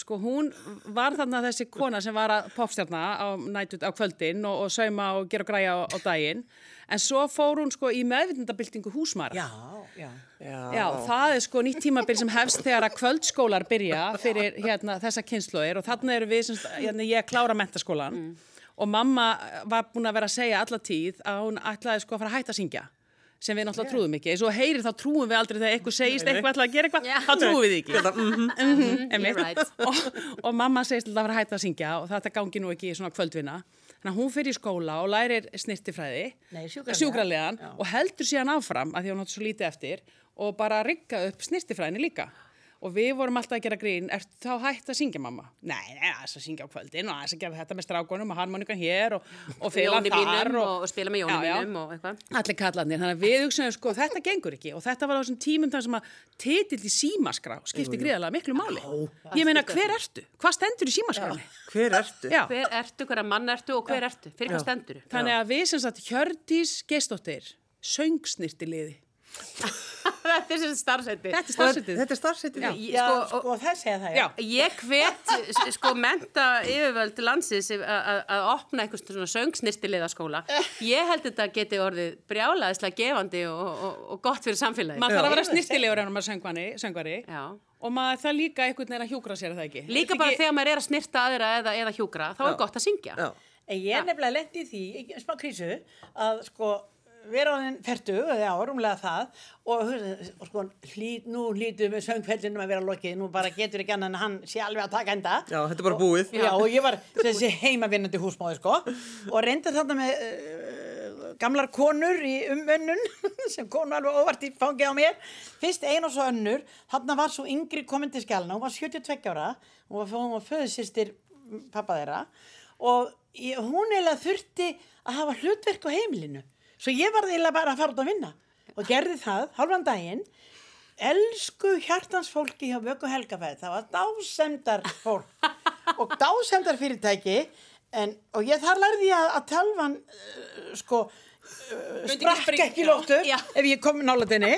sko hún var þarna þessi kona sem var að popstjarna á, nætut, á kvöldin og, og sauma og gera og græja á, á daginn. En svo fór hún sko í meðvindabildingu húsmara já, já. Já, það er sko nýtt tímabil sem hefst þegar að kvöldskólar byrja fyrir hérna, þessa kynnslóðir og þarna eru við, sem, hérna, ég klára mentaskólan og mamma var búin að vera að segja alla tíð að hún ætlaði sko að fara að hætta að syngja sem við náttúrulega trúðum ekki. Eins og heyrir þá trúum við aldrei þegar eitthvað segist eitthvað ætlaði að gera eitthvað, Já. þá trúum við því ekki. You're Einmitt. right. og, og mamma segist alltaf að að hætta að syngja og þetta gangi nú ekki í svona kvöldvinna. Þannig að hún fyrir í skóla og lærir snirtifræði, sjúkralegan og heldur síðan áfram að því hún átti svo lítið eftir og bara rigga upp snirtifræðinni líka. Og við vorum alltaf að gera grín, ert þá hægt að syngja mamma? Nei, nei, aðeins að syngja á kvöldin og aðeins að gera þetta með strákunum og harmonikan hér og, og Jóni þar. mínum og, og spila með Jóni Já, já. mínum og eitthvað. Allir kallarnir, þannig að við hugsaðum sko, þetta gengur ekki og þetta var á þessum tímum þar sem að titill í símaskrá skipti gríðarlega miklu máli. Ég meina, hver ertu? Hvað stendur í símaskráni? Hver ertu? Já. Hver ertu, hverja mann ertu og hver ertu? Fyrir hvað stendur? Þannig að við sem sagt Hjördís Geistóttir söngsnirtiliði. Þetta er sem starfsætti. Þetta er því. já, Sko, sko, það segja það, Já. Ég hvet sko menta yfirvöld landsins að- að að opna eitthvað svona söngsnirtileiðaskóla. Ég held þetta geti orðið brjálaðislega gefandi og, og, og gott fyrir samfélagi. Maður þarf að vera snirtilegur en maður söngvari, söngvari Já. og maður það líka einhvern veginn að hjúkra sér er það ekki. Líka bara þegar maður er að snirta aðra eða, eða hjúkra, þá er gott að syngja. Já. En ég er nefnilega lent í því, í smá krísu, að sko vera á þenn ferdu, eða árumlega það, og, og sko hlít, nú hlítum við söngfellinum að vera lokið, nú bara getur ekki annan hann sé alveg að taka enda. Já, þetta er bara búið. Já, og ég var *laughs* þessi heimavinnandi húsmáði, sko, og reyndi þarna með uh, gamlar konur í umönnun, *laughs* sem konu alveg óvart í fangið á mér, fyrst ein og svo önnur, þarna var svo yngri komin til skjálna, hún var 72 ára, hún var, var föðsýstir pappa þeirra, og ég, hún eiginlega þurfti að hafa hlutverk á heimilinu, svo ég var eiginlega bara að fara út að vinna, og gerði það, halvan daginn, elsku hjartans fólki hjá Vöku Helgafæð, það var dásemdar fólk og dásemdar fyrirtæki en, og ég þar lærði ég að, að talvan uh, sko uh, sprakk ekki lóttur ef ég kom nálaðinni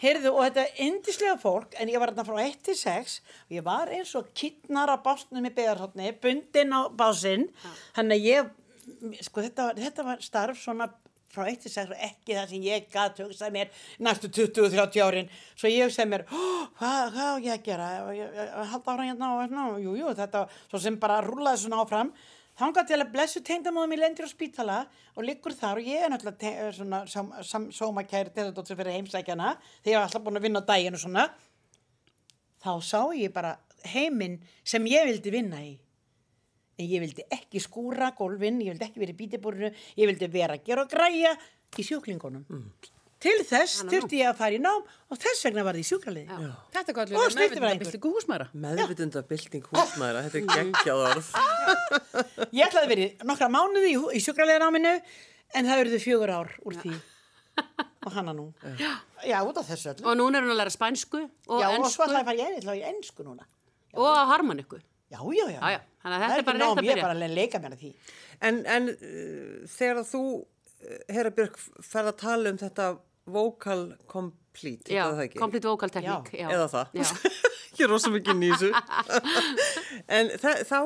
heyrðu og þetta er indislega fólk en ég var þarna frá 1 til 6 og ég var eins og kittnar á básnum í beðarhóttni, bundin á básinn. Þannig að ég sko þetta þetta var starf svona frá 1 til 6 og ekki það sem ég gæti hugsað mér næstu 20-30 árin. Svo ég hugsaði mér, "Ó, hvað, hvað á ég að gera? Ég- ég- ég- halda ára hérna og hérna, jú, jú, þetta, svo sem bara rúlaði svona áfram. Þangað til að blessu tengdamóðum í lendir á spítala og liggur þar og ég er náttúrulega svona sómakæri þetta fyrir heimsækjana þegar ég var alltaf búin að vinna á daginn og svona. Þá sá ég bara heiminn sem ég vildi vinna í en ég vildi ekki skúra gólfin, ég vildi ekki vera í bítibúrinu ég vildi vera að gera og græja í sjúklingunum. Til þess þurfti ég að fara í nám og þess vegna var því sjúkraliði. Þetta er Og gott snyrti bara einhver. meðvitað húsmæra. Meðvitundabilding húsmaðura, þetta er geggjað orð. *laughs* ég ætlaði að vera nokkra mánuði í, hú- í sjúkraliði náminu en það verður fjögur ár úr því. *laughs* Og hana nú. Já, já. Út af þessu öllu. Og núna er hún að læra spænsku og já, og svo ætlaði að fara í enn, í ennsku núna. Og á harmoniku. Já, já, já, Já, já, þannig að það þetta er bara rétt að ég er byrja. bara að leika mér að því. En, en uh, þegar þú, uh, Hera Björk, ferð að tala um þetta vocal complete, Já, það ekki? complete vocal technique. Já, Já. eða það. Já. *laughs* Ég er rosa mikið nýsu. *laughs* en þá,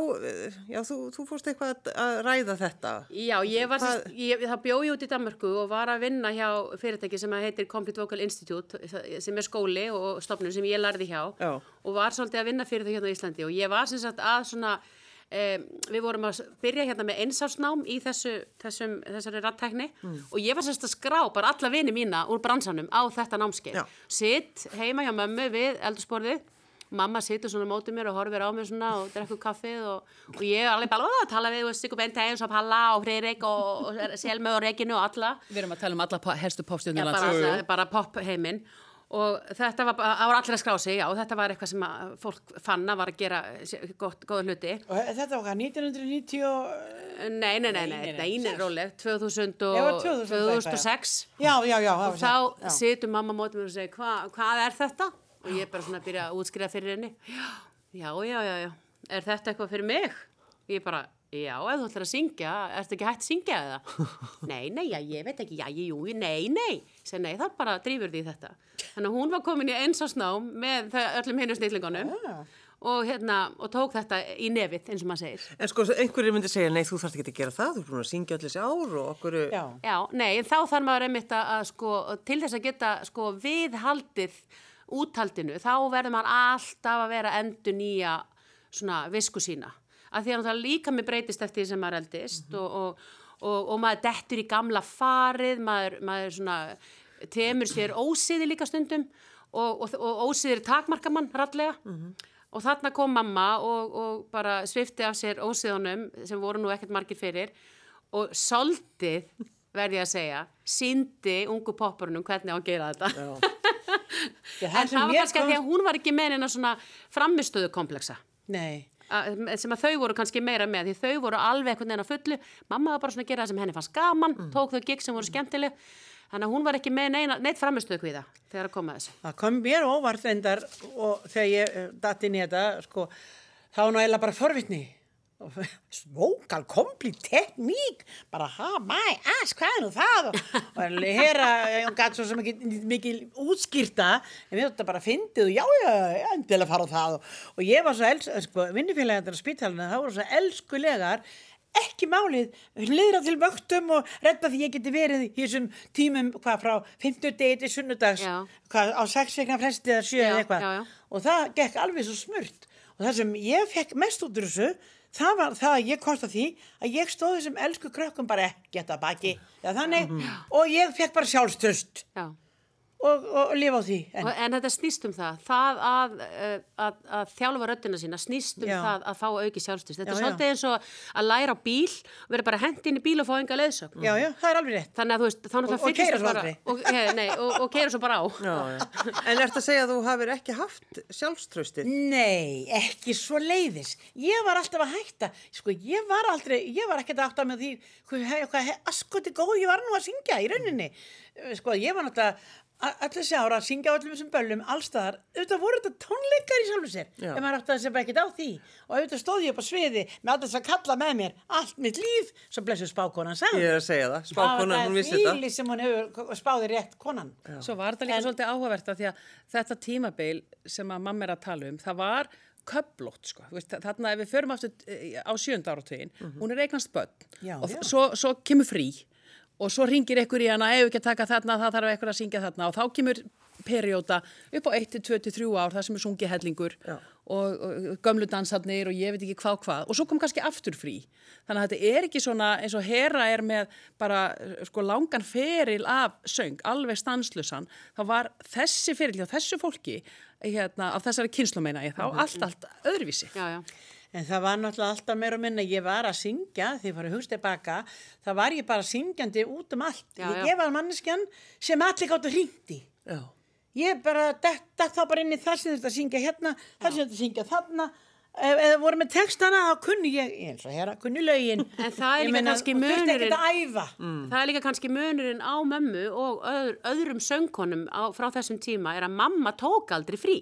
já, þú, þú fórst eitthvað að, ræða þetta. Já, ég var, sérst, ég, það bjóði út í Danmarku og var að vinna hjá fyrirtæki sem heitir Complete Vocal Institute sem er skóli og stofnun sem ég lærði hjá Já. og var svolítið að vinna fyrir þau hérna á Íslandi og ég var sem sagt að svona um, við vorum að byrja hérna með einsásnám í þessu, þessum, þessari rattækni og ég var sagt að skrá bara alla vini mína úr bransanum á þetta námskeið. Sitt heima hjá mömmu við eldursporðið mamma situr svona á móti mér og horfir á mér svona og drekkur kaffið og, og ég er alveg bara að tala við Sigur Bente eins og Palla og Freyrik og, og Selma og Reginu og alla. Við erum að tala um alla po- helstu Já, bara, bara pop heiminn og þetta var, það var allir að skrá sig já, og þetta var eitthvað sem að fólk fann að var að gera gott, góða hluti. Og þetta var hvað, 1990 og nei, nei, nei, nei, nei, nei, róleg 2000 og Já, 2000 og eitthvað, 2006 já, já, já og þá situr mamma mótið mér og segir Hva, hvað er þetta? og ég er bara svona að byrja að útskriða fyrir henni. Já, já, já, já. Er þetta eitthvað fyrir mig? og ég bara, já, ef þú ætlar að syngja ertu ekki hægt að syngja eða? *laughs* nei, nei, já, ég veit ekki, já, ég, jú, nei, nei segi, nei, það bara drífur því þetta þannig að hún var komin í einsásnám með það- öllum hinnu snillingunum og hérna, og tók þetta í nefið eins og maður segir En sko, einhverjir myndi segja, nei, þú þarfst ekki að gera það, þú er búin að syngja allir þessi ár og okkur... já. Já, nei, en þá þarf maður einmitt að, að sko, til þess að geta sko viðhaldið úthaldinu, þá verður maður alltaf að vera endur nýja svona visku sína. Af því að það líka mig breytist eftir því sem maður eldist og, og, og, og maður dettur í gamla farið, maður, maður svona temur sér ósiði líka stundum og, og, og ósiðir takmarkamann rallega. Og þarna kom mamma og, og bara svifti af sér ósiðunum sem voru nú ekkert margir fyrir og soldið, verði að segja, síndi ungu poppurunum hvernig að gera þetta. Já, *laughs* en það var kannski að því að hún var ekki með neina svona framistöðu kompleksa. nei, sem að þau voru kannski meira með því þau voru alveg einhvern veginn á fullu. Mamma var bara svona að gera það sem henni fannst gaman tók þau gig sem voru skemmtileg. Þannig að hún var ekki með neina, neitt framistöðu kvíða þegar að koma að þessu. Það kom mér óvart reyndar og þegar ég datt inn í þetta sko, þá nú eiginlega bara forvitni vocal complete tekník bara ha, my ass, hvað er nú það? Og, hera, hún gæti svo ekki mikið útskýrta. En við þetta bara fyndið og já, já, já, endilega fara á það. Og, ég var svo, els, sko, vinnufélagandur á spítalina, það voru svo elskulegar. Ekki málið, liðra til vöktum og redda því ég geti verið í þessum tímum, hvað, frá 50 degi til sunnudags, hvað, á 6 vegna fresti eða 7 Já, eða eitthvað og það gekk alveg svo smurt. Og það sem ég fekk mest út úr þessu það var það að ég komst að því að ég stóði sem elsku krökkum bara ekkert að baki eða þannig og ég fekk bara sjálfströst Já. Og, og, og lifa á því en, Og, en þetta snýst um það, það að, uh, að, að þjálfa röddina sína snýst um Já. það að fá auki sjálfstyrst. Þetta Já, er já. svolítið eins og að læra á bíl, vera bara hent inn í bíl og fá enga leiðsögn. já, já, það er alveg rétt Þannig að þú veist, þá náttúrulega Og- og fyllist keyra það svo bara- aldrei. Og, he, nei, og, og keira svo bara á. Já, já. En ertu að segja að þú hafir ekki haft sjálfströstið? Nei, ekki svo leiðis. Ég var alltaf að hætta. Sko, ég var aldrei, ég var ekkert að átta með því rauninni. Sko, ég var náttúrulega allir þessi ára að syngja á öllum þessum böllum allstaðar. Auðvitað voru þetta tónleikar í sjálfu sér. Já. En maður átti að segja ekkert á því. Og auðvitað stóð ég upp á sviði með alltaf þess að kalla með mér allt mitt líf, svo blessu spákonan sagði. Ég er að segja það, spákonan, hún vissi þetta. Það var sem hún hefur spáði rétt konan. Svo var þetta líka svolítið áhugavert að því að þetta tímabil sem að mamma er að tala um, það var köplótt sko. Þú Veist, þarna ef við förum aftur eh, á sjönda áratugin, hún er eignast börn Já, og já. Svo, svo kemur frí og svo ringir ykkur í hana, ef ekki að taka þarna, það þarf ykkur að syngja þarna. Og þá kemur perióta upp á 1-2-3 ár þar sem er sungið hellingur og, og gömlu dansarnir og ég veit ekki hvað hvað. Og svo kom kannski aftur frí. Þannig að þetta er ekki svona eins og Hera er með bara sko langan feril af söng, alveg stanslusan þá var þessi feril hjá þessu fólki hérna, af þessari kynslu meina ég þá, allt, allt öðruvísi. Já, já. En það var náttúrulega alltaf meira og minna, ég var að syngja, því ég fór að hugsa tilbaka, það var ég bara syngjandi út um allt. Já, ég, já. ég var manneskjan sem allir gáttu hringti. Ég bara detta þá bara inn í það sem þetta að syngja hérna, það sem þetta að syngja þarna. Ef það voru með textana þá kunni ég, eins og hér, kunni lögin. En það er líka meina, kannski að æfa. Það er líka kannski munurinn á mömmu og öðr, öðrum söngkonum á, frá þessum tíma er að mamma tók aldrei frí.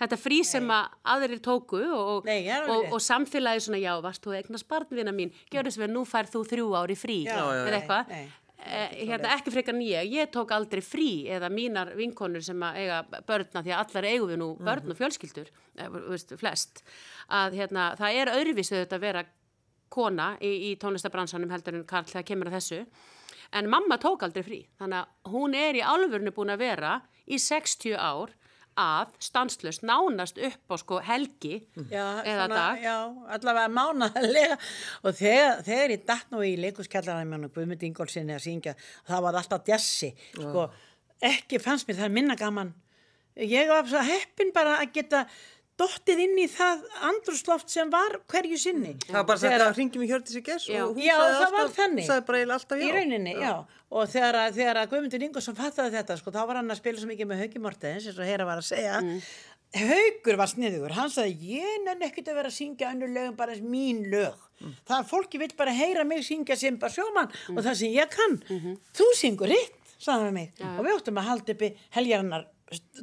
Þetta frí sem að aðrir tóku og, Nei, og, og samfélagi svona, já, varst þú eignast barnvina mín, gjör þess að nú fær þú þrjú ári frí Já, eða eitthvað. Eh, hérna, ekki frekar en ég, tók aldrei frí eða mínar vinkonur sem að eiga börna því að allar eigum við nú börn og fjölskyldur, eh, veist, flest að hérna, það er öðruvísu þetta að vera kona í, í tónlistabransanum heldur en Karl þegar kemur að þessu. En mamma tók aldrei frí. Þannig að hún er í alvörinu búin að vera í 60 ár að stanslust nánast upp á sko helgi Já, eða dag. Já, allavega mánaðlega *laughs* og þegar, þegar ég datt nú í leikuskjallarann með Guðmund Ingólfsinni að syngja það var alltaf djassi sko, ekki fannst mér það minna gaman. Ég var svo heppin bara að geta dottið inn í það andrúsloft sem var hverju sinni. Það var bara Þegar- þetta að ringjum í Hjördísi Gess Já. og hún Já, sagði alltaf, sagði bara eiginlega alltaf já. í rauninni, já, og þegar, þegar að Guðmundur Ingolson fattaði þetta, sko, þá var hann að spila svo mikið með Hauki Mortens, eins og Hera var að segja. Haukur var sniðugur. Hann sagði, ég nenni ekkert að vera að syngja önnur lögum bara eins mín lög. Það er fólki vill bara heyra mig syngja sem bara sjómann og það sem ég kann. Þú syngur hitt, sagði hann við mig. Og við óttum að halda uppi heljarinnar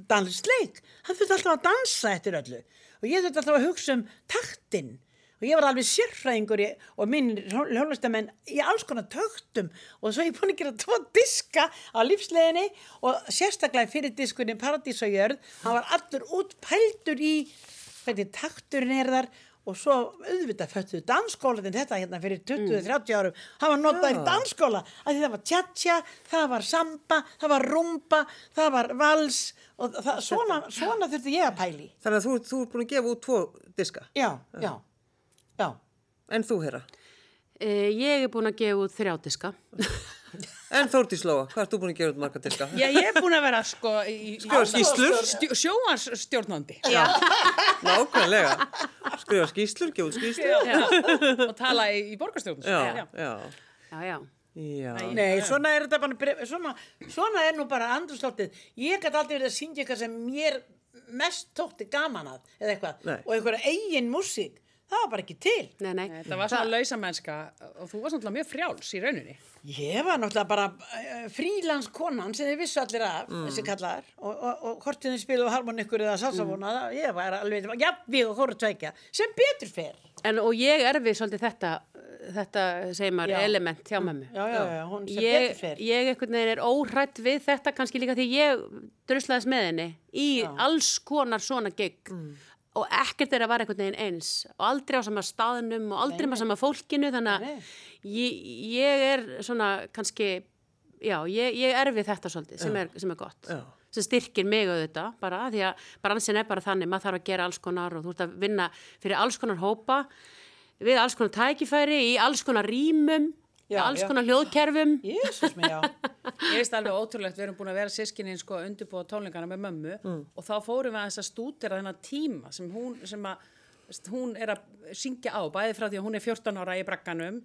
dansleik, hann þurfti alltaf að dansa eftir öllu. Og ég þurfti alltaf að hugsa um taktinn. Og ég var alveg sérfræðingur í, og minn hljónlistamenn í alls konar töktum. Og svo ég búin að gera tvo diska á lífsleginni og sérstaklega fyrir diskunni Paradís og Jörð. Hann var allur útpældur í hvernig takturinn er þar og svo auðvitað föttuðu dansskóla en þetta hérna fyrir 20-30 árum. Hann var notað í dansskóla af því það var tjatja, það var samba það var rumba, það var vals og það, svona, svona þurfti ég að pæli Þannig að þú, þú er búin að gefa út tvo diska. já, já, já En þú, Hera? Eh, Ég er búin að gefa út þrjádiska. En Þórdís Lóa, hvað ert þú búin að gefa út marga diska? Já, ég er búin að vera sko í, Skrifa skýrslur? Stjó, sjóansstjórnandi Já. Nákvæmlega. Skrifa skýslur, gefa út skýslur. og tala í, í borgarstjórnum Já, já. Já, já. Já. Nei, svona er þetta bara, svona, svona er nú bara andrúsloftið. Ég gæti aldrei verið að syngja eitthvað sem mér mest tótti gaman að, eða eitthvað, Nei. og einhverja eigin músík, það var bara ekki til. Nei, nei. Þetta var svona lausamennska og þú var svona mjög frjáls í rauninni Ég var náttúrulega bara uh, frílandskonan sem þið vissu allir af, þessi kallar, og, og, og hvort þið spiluðu harmonikur eða salsafóna, mm. ég var alveg, já, við og hóru tveikja, sem betur fer. En og ég erfi svolítið þetta, þetta segir maður, Já. element hjá mömmu. Já, já, já, Ég, ég einhvern veginn er óhrætt við þetta kannski líka því ég druslaðist með henni í alls konar svona gig og ekkert er að vara einhvern veginn eins. Og aldrei á sama staðnum og aldrei með sama fólkinu þannig að ég, ég er svona kannski, já, ég, ég erfi þetta svolítið sem er, sem er gott. Já. sem styrkir mig auðvitað bara því að bransin er bara þannig, maður þarf að gera alls konar og þú ert að vinna fyrir alls konar hópa við alls konar tækifæri í alls konar rýmum Já, alls já. konar hljóðkerfum Jésús mig, já. *laughs* Ég veist alveg ótrúlegt, við erum búin að vera sískininn sko undirbúa tónleikana með mömmu og þá fórum við aðeins að stúdera þennan tíma sem hún, sem að, hún er að syngja á, bæði frá því að hún er 14 ára í brakkanum,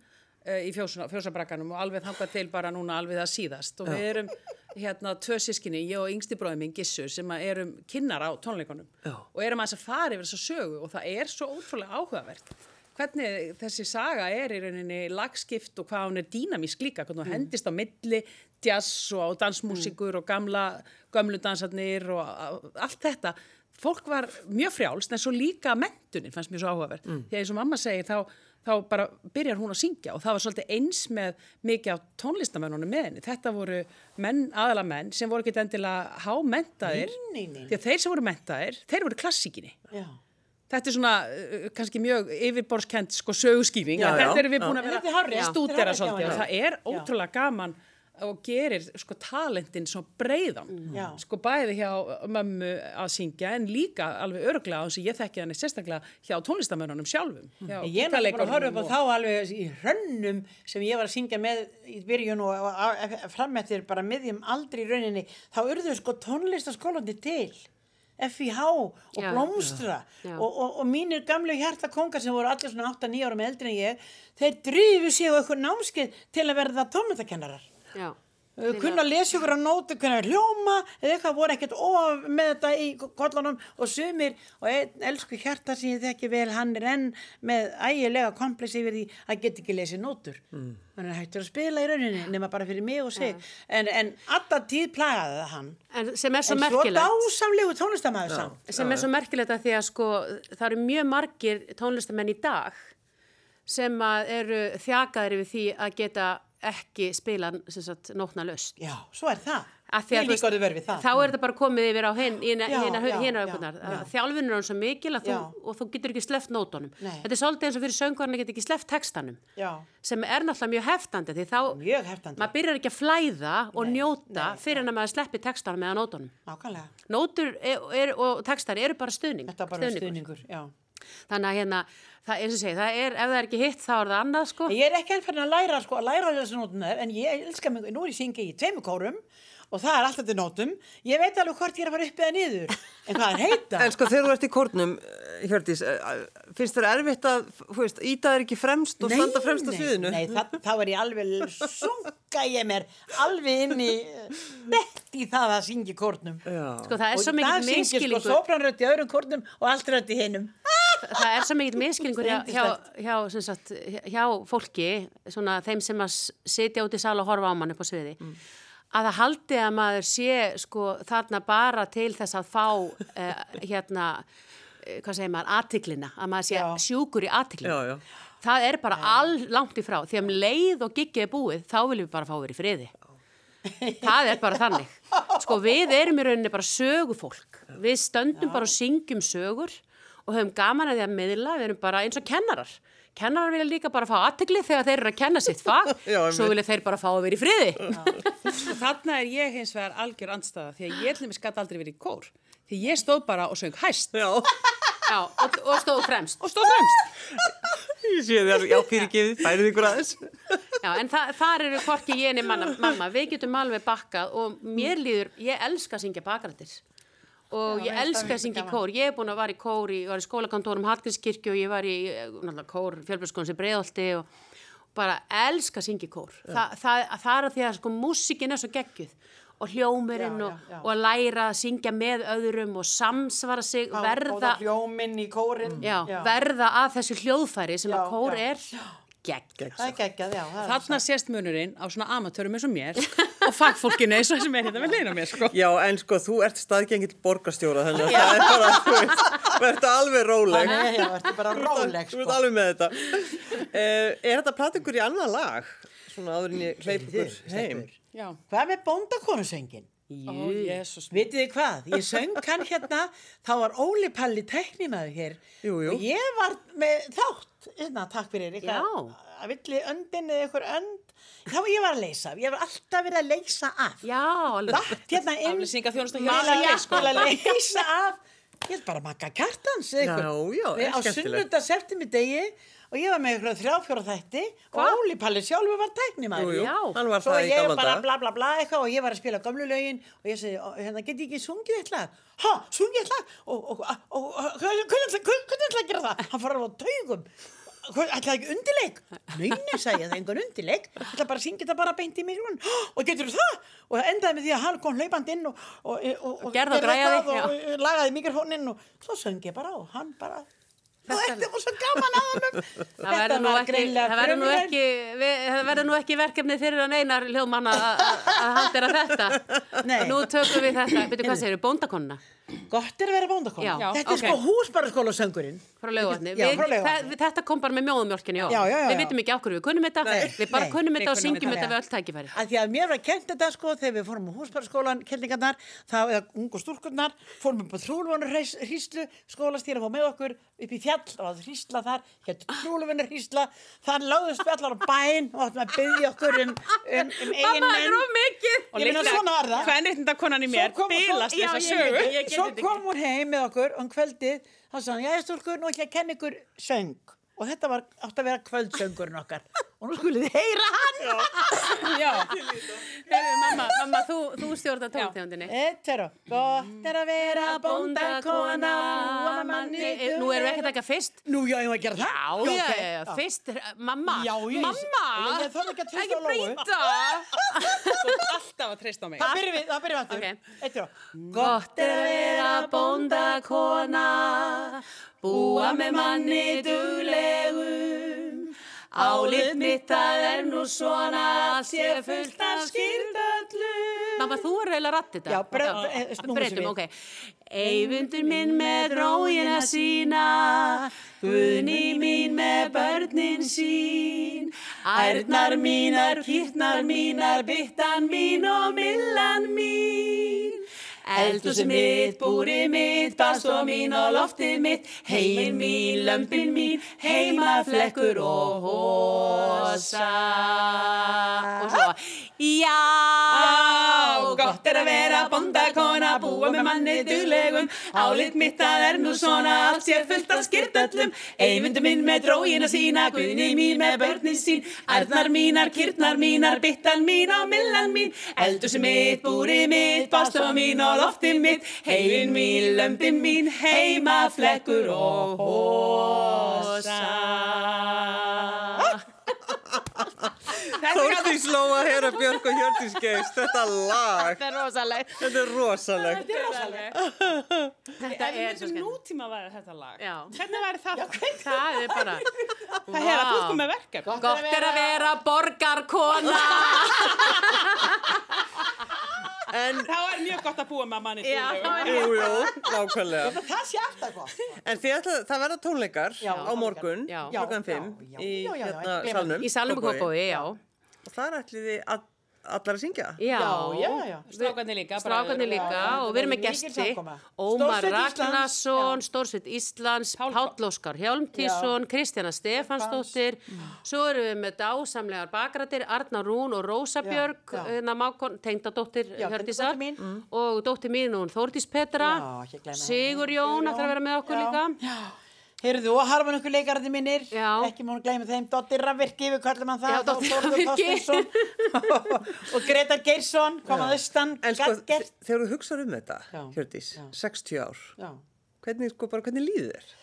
uh, í fjósa, fjósabrakkanum og alveg þangað til bara núna alveg það síðast og við erum hérna tvö sískinni, ég og yngsti bróðið minn Gissur sem að erum kynnar á tónleikunum Já. og erum aðeins að fara yfir þessa sögu og það er svo ótrúlega áhugavert hvernig þessi saga er í rauninni lagskipt og hvað hún er dýnamísk líka, hvernig hún hendist á milli jazz og dansmúsikur og gamla, gömlu dansarnir og allt þetta. Fólk var mjög frjálst en svo líka mentunin fannst mér svo áhugaverð. Því að eins og mamma segir þá, þá bara byrjar hún að syngja og það var svolítið eins með mikið af tónlistamennunum með henni. Þetta voru menn, aðala menn sem voru ekki endilega hámentaðir. Að þeir sem voru mentaðir, þeir voru klassíkinni. Já. Þetta er svona uh, kannski mjög yfirborskent sko að já, þetta erum við búin að er vera er stúdera svolítið og það er ótrúlega gaman og gerir sko talentin svo breiðan. Já. sko bæði hjá mömmu að syngja en líka alveg örglega á þess að ég þekki hann sérstaklega hjá tónlistamörnunum sjálfum hjá Ég er náttúrulega horfa upp á gítarleikurum þá alveg í hrönnum sem ég var að syngja með í byrjun og, og, og framettir bara miðjum aldrei í rauninni, þá urðu sko tónlistaskólandi til. FIH og Já. blómstra Já. og, og, og mínir gamlu hjartakongar sem voru allir svona 8-9 ára með eldri en ég þeir drífu sig á eitthvað námskeið til að verða tónlistakennarar Kunna að lesa ykkur á nótu, kunna að hljóma eða eitthvað voru ekkert of með þetta í kollunum og sumir og einn elsku hjarta sem ég þekki vel hann er enn með ægilega komplex yfir því að geta ekki lesið nótur. Mm. hann er hættur að spila í rauninni nema bara fyrir mig og sig. En, en alltaf tíð plagaði það hann. En sem er svo svo dásamlegu tónlistamæður samt. Sem er svo merkilegt að því að sko það eru mjög margir tónlistamenn í dag sem að eru þjakaðir yfir því að geta ekki spila nótna löst. já, svo er það ég líka orðið verið við það þá er þetta bara komið yfir á. Þjálfinn er hann svo mikil að þú, og þú getur ekki sleft nótunum. Nei. Þetta er svolítið eins og fyrir söngvarni getur ekki sleft textanum já, sem er náttúrulega mjög heftandi því þá maður byrjar ekki að flæða og Nei, njóta nei, fyrir en að maður sleppi textanum eða nótunum. nákvæmlega Nótur er, er, og textar eru bara stuðning. þetta er bara stuðningur. stuðningur, já Þannig að hérna, það, eins og segi, það er, ef það er ekki hitt þá er það annað sko. Ég er ekki enn fyrir að læra, sko, að læra þessu nótum en ég elska mig, nú er ég syngi í tveimur kórum og það er alltaf til nótum. Ég veit alveg hvort ég er að fara upp eða niður, en hvað er heita? *laughs* En sko þegar þú ert í kórnum, eh, Hjördís, eh, finnst þér erfitt að, þú veist, íta þér ekki fremst og standa fremst á sviðinu? Nei, það, þá er ég alveg, sunga ég mér alveg inn í, nett í það að syngja í kórnum. Já. Sko það er svo mikill sko miskilningur, sopranrödd í öðrum kórnum og allt rödd í hinum. það er svo mikill miskilningur hjá, hjá, hjá, sem sagt, hjá fólki, svona þeim sem að sitja út í sal og horfa á mann upp á sviði, að það haldi að maður sé sko þarna bara til þess að fá uh, *laughs* hérna, uh, hvað segir maður, aðtiklina, að maður sé Já. sjúkur í aðtiklina. Já, já. Það er bara all langt í frá, því að um leið og giggið er búið, þá viljum við bara fá verið friði. Það er bara þannig. Sko við erum í rauninni bara sögufólk. Við stöndum bara og syngjum sögur og höfum gaman að því að miðla, við erum bara eins og kennarar. Kennarar vilja líka bara fá aðtegli þegar þeir eru að kenna sitt fag, *laughs* Já, svo vilja þeir bara fá að vera í friði. Þarna er ég hins vegar algjör andstaða því að ég mig skatt aldrei verið í kór því ég stóð bara og söng hæst Já, Já, og, og stóð fremst. og stóð fremst. *laughs* ég sé þér, já, fyrirgefið, færið ykkur aðeins. Já, en þa þar eru hvorki ég manna, mamma, við getum alveg bakkað og mér líður, ég elska að syngja bakrættir og Já, ég elska að syngja í kór, ég er búin að vara í kór, ég var í skólakantórum Hallgrímskirkju og ég var í eh, kór fjölbjörnskóðan sem breiðolti og bara elska að syngja í kór. Þa, það, það er að því að sko músikin er svo geggjuð og hljómurinn Já, og, já, já. og að læra að syngja með öðrum og samsvara sig, verða, Verða. Hljóminn í kórin. já, verða að þessu hljóðfæri sem að kór er gegg. Það er geggjað, já. Þarna sést munurinn á svona amatörum eins og mér og fagfólkinu eins og sem er hérna með leina mér sko. Já, en sko, þú ert staðgengill borgarstjóra, þannig að það er bara, þú veist, verður alveg róleg. Þannig, já, ertu bara róleg, Þú sko. ert alveg með þetta. Uh, er þetta platt ykkur í annað lag? Svona áður en ég hleyp ykkur heim. Já. Hvað með bóndakonusöngin? Ó, jésus. Vitið þið hvað? Ég söng hann hérna, þá var Óli Palli teknimaður hér. Jú, jú. Og ég var með þátt, hérna, takk fyrir, Já. að villi öndin eða ykkur önd. Þá ég var að leysa, ég var alltaf verið að leysa af. Datt hérna inn. Til að- leysa af. Ég held bara að makka kjartans er Á sunnudag septimi degi og ég var með ykkur þrjá fjóra þætti og Óli Palli sjálfur var var Svo það ég bara bla bla bla eitthvað og ég var að spila gamlu lögin og ég segi, "Ó, hérna get ég ekki sungið eitt lag? Ha, sungið eitt lag? Og, hvernig hvernig ætla hvernig ætla að gera það? Hann fara á taugum. Ætlaði ekki undirleik? Nei, nei, sagði ég, það er engan undirleik. Ég ætla bara að syngja þetta bara beint í mikrofón. Og getur það? Og það endaði með því að hann kom hlaupand inn og, og, og, og, eitthvað já. og, og lagaði mikrofónin og svo söng ég bara og hann bara... Og Þetta- þetta var svo gaman að honum. *laughs* Það verður nú ekki, það verður nú verður nú ekki verkefni fyrir hann einar hljóðmanna að- að að haldera þetta. Nei. Nú tökum við þetta, veitu hvað segir, bóndakonuna? Gott er að vera bóndakona. Já, Þetta er ok. sko húsbaraskóla söngurinn. frá Laugarvatni. Þetta kom bara með já, Við vitum ekki okkur við kunnum þetta, við bara Nei, kunnum þetta og syngjum þetta, við öll tækifæri. Að því að mér var kent þetta sko þegar við fórum á húsbaraskólan, fjall og að hrísla þar, hér trúlvonu hrísla, þann láðust við allar á bæn og áttum að byggja okkur um, um, um eigin þetta mikið. Ég meina svona var það. Hvernréttinda konan í mér Svo kom- bilast svo- þessa já, ég sögu. veit, Ég get Svo þetta kom hún heim með okkur og um kvöldið þá sagði hann, já stúlkur, nú ætla ég að kenna ykkur söng og þetta var átt að vera kvöldsöngurinn okkar og nú skulið þið heyra hann. Já, *laughs* Heyrðu, Mamma, mamma, þú, þú stjórnar tóntegundinni. Eitt, tverr og gott er að vera bóndakona. Eh, Nú erum við ekki að taka fyrst. Nú, já, ég var að gera það. Já, ok, já, já, fyrst, mamma, Já, ég- mamma, ég- ég ekki Lóu. breyta. *laughs* alltaf að treysta á mig. Það byrjum við, það byrjum við aftur. Ok. Eitt, tverr og Gott er að vera bóndakona, búa með manni duglegum. Álið mitt það er nú svona, allt sé fullt af skýrdöllum. Mamma, þú er eiginlega rætt þetta. Já, bre- eh, breytum, ok. Eyfundur minn með rógina sína, Guðni mín með börnin sín, Ærnar mínar, kýrnar mínar, byttan mín og millan mín. Eldhúsið mitt, búrið mitt, baðstofa mín og loftið mitt, heiminn mín, lömpin mín, heimaflekkur og hosa. Og svo, já, gott er að vera bondakona, búa með manni duglegum, álit mitt það er nú svona, allt sé fullt af skýrtöllum, eyfundu minn með drógina sína, guðni mín með börnin sín, ærnar mínar, kýrnar mínar, byttan mín og millan mín, eldhúsið mitt, búrið mitt, baðstofa mín og loftið mitt, heilin mín, lömpin mín, heimaflekkur og hosa. Þórdís Lóa, Hera Björk og Hjördís Geist, þetta lag, Þetta er rosalegt. þetta er rosalegt. Þetta er svo Hvernig skemmt. nútíma væri þetta lag? Já. Hvernig væri það? Það er bara, Það hefði að sko með verkefni. gott er að vera borgarkona. *laughs* En, Þá er mjög gott að búa með manni Já, duglegum. það er jú, jú, nákvæmlega. Það sé alltaf gott En ætla, það verða tónleikar Já, á morgun, Já, 5, já, í já, já, já, hérna gleyma salnum. Í salnum og Kópói, já. Og þar ætlið þið all, allar að syngja. Já, Já, já, já. Strákarnir líka. bara- Strákarnir líka og við erum með samkoma. Ómar Ragnarsson. Stórsveit Íslands, Pál- Páll Óskar Hjálmtísson, Kristjana Stefansdóttir svo erum við með dásamlegar bakrættir Arna Rún og Rósa Björg hérna tengdadóttir Hjördísar mín. og dóttir mín hún Þórdís Petra. Sigur Jón ætlar að vera með okkur Já. líka Já. Heyrðu og harfan okkur leikarandi mínir Já. ekki múin að gleyma þeim Dotti Rafvirki við kallum hann það Já, Rafvirki. Þorsteinsson *laughs* og Gretar Geirsson komað austan En sko, gert, þegar þú hugsaður um þetta, Já. 60 ár, Já. hvernig, sko, bara hvernig líður þér?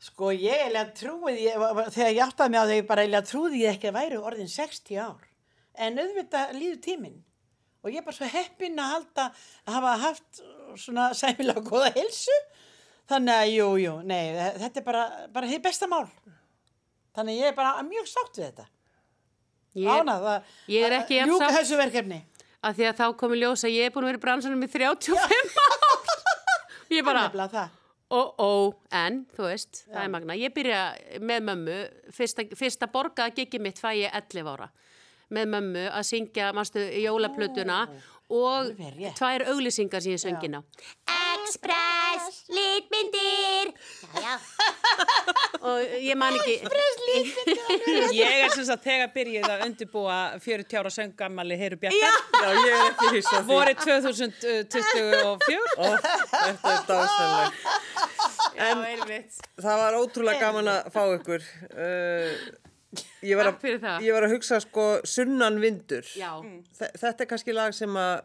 Sko ég eiginlega trúið, ég, þegar ég áttaði mig á því, ég bara eiginlega trúið ég ekki að væri orðin 60 ár. En auðvitað líður tíminn. Og ég er bara svo heppin að halda að hafa haft svona sæmilega góða helsu. Þannig að, jú, jú, nei, þetta er bara, bara þið besta mál. Þannig að ég er bara mjög sátt við þetta. Ánað að ég er ekki að jafn ljúka þessu verkefni. að því að þá komi ljós að ég er búin að vera í bransanum í 35 ár ég bara Nefnilega það. Ó, ó, en, þú veist, það er magna. Ég byrja með mömmu, fyrsta, fyrsta borgaða gigi mitt fæ ég 11 ára með mömmu að syngja, mástu, jólaplötuna og tvær auglýsingar sem ég söngin á. Express, litmyndir, já, já. *laughs* og ég man ekki. *laughs* Ég er sem sagt þegar byrjuð að undirbúa 40 ára söngamali Heiru Bjarkar. Já, ég er ekki hissað því. Vorið 2024. Ó, þetta er dásanlegt. Já, einmitt. Það var ótrúlega gaman að fá ykkur. Uh, ég, var að, það. ég var að hugsa sko sunnan vindur. Já. Þe- Þetta er kannski lag sem að,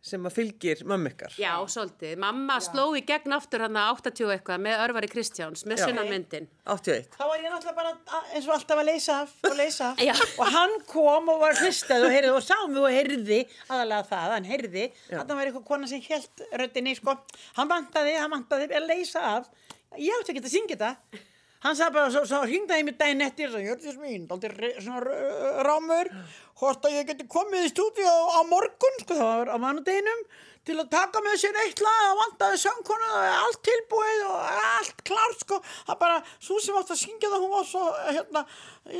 sem að fylgir mömmu ykkar. Já, svolítið. Mamma sló í gegn aftur hann að 80 og eitthvað með Örvari Kristjáns, með Já. sunnan myndin. 81. Þá var ég náttúrulega bara að- eins og alltaf að leysa af og leysa Já. og hann kom og var hlustað og heyrði og sá mig og heyrði aðalega það, hann heyrði þannig var eitthvað kona sem held röddinni sko, hann vantaði, hann vantaði að leysa af ég átti ekki að syngja þetta hann sagði bara, svo, svo hringdaði mér daginn eftir og Hjördís mín, r- rámur hvort að ég geti komið í stúdíu á, á morgun, sko, það var á manudeginum til að taka með sér eitt lag og vandaði söngkonu og allt tilbúið og allt klart, sko. Það bara, svo sem átt að syngja það hún var svo, hérna,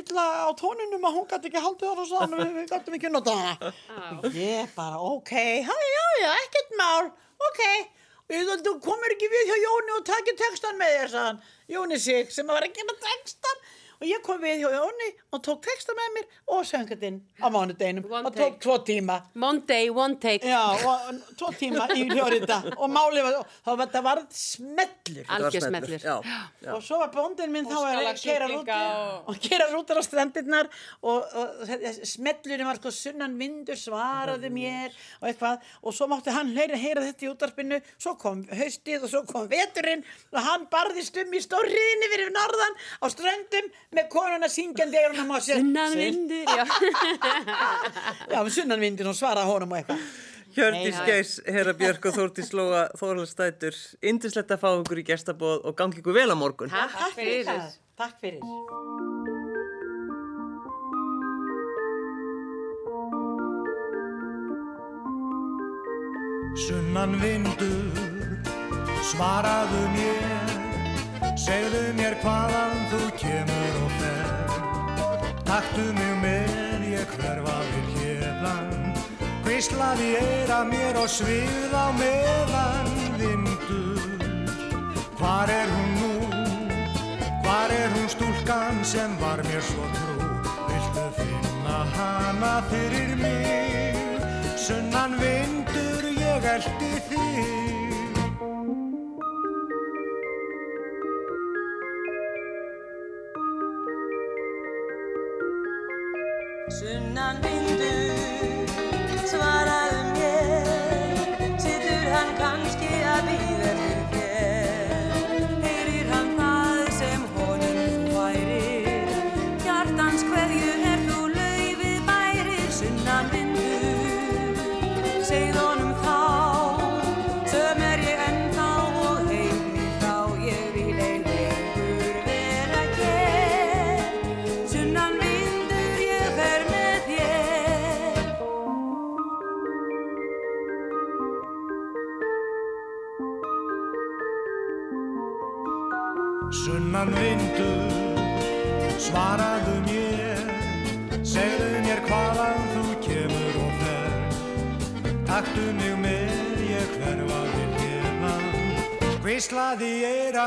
illa á tóninum að hún gæti ekki haldið það og svo þannig að við gætum ekki nota og ég bara, ok, já, já, já, ekkert mál ok, og þú komur ekki við hjá Jóni og takir textan með þér, sagðan Jóni sig, sem var að gera textan og ég kom við hjá Jóni og tók textan með mér og söngatinn á mánudeginum One og tók take. tvo tíma Monday, one take. Já, og tvo tíma í hljóriða og málið var, þá var það varð smellur var Algjör smellur. smellur. Já, já. og svo var bóndin minn þá að sjúklinga rútur og- og keira rútur á strandirnar og, og smellurinn var sko sunnan vindur svaraði mér og eitthvað og svo mátti hann heyra, heyra þetta í útarpinu svo kom haustið og svo kom veturinn og hann barðist um í stórriðinni fyrir norðan á ströndum með konuna syngjandi eða hann má sér Sunnan vindur, já. *laughs* já, með sunnan vindin og svaraði honum og eitthvað Nei, Geis, Hera Björk og Þórdís Lóa Þórhalstætur, indislegt að fá ykkur í gestabóð og gangi ykkur vel á morgun. Takk fyrir. það. Takk fyrir Sunnan vindur, svaraðu mér, segðu mér hvaðan þú kemur. Taktu mig með, ég hverfa við hérlan, hvíslaði eira mér og svið á meðan vindur. Hvar er hún nú? Hvar er hún stúlkan sem var mér svo trú? Viltu finna hana fyrir mig? Sunnan vindur ég eldi þig.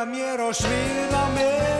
Mér og svið á meðan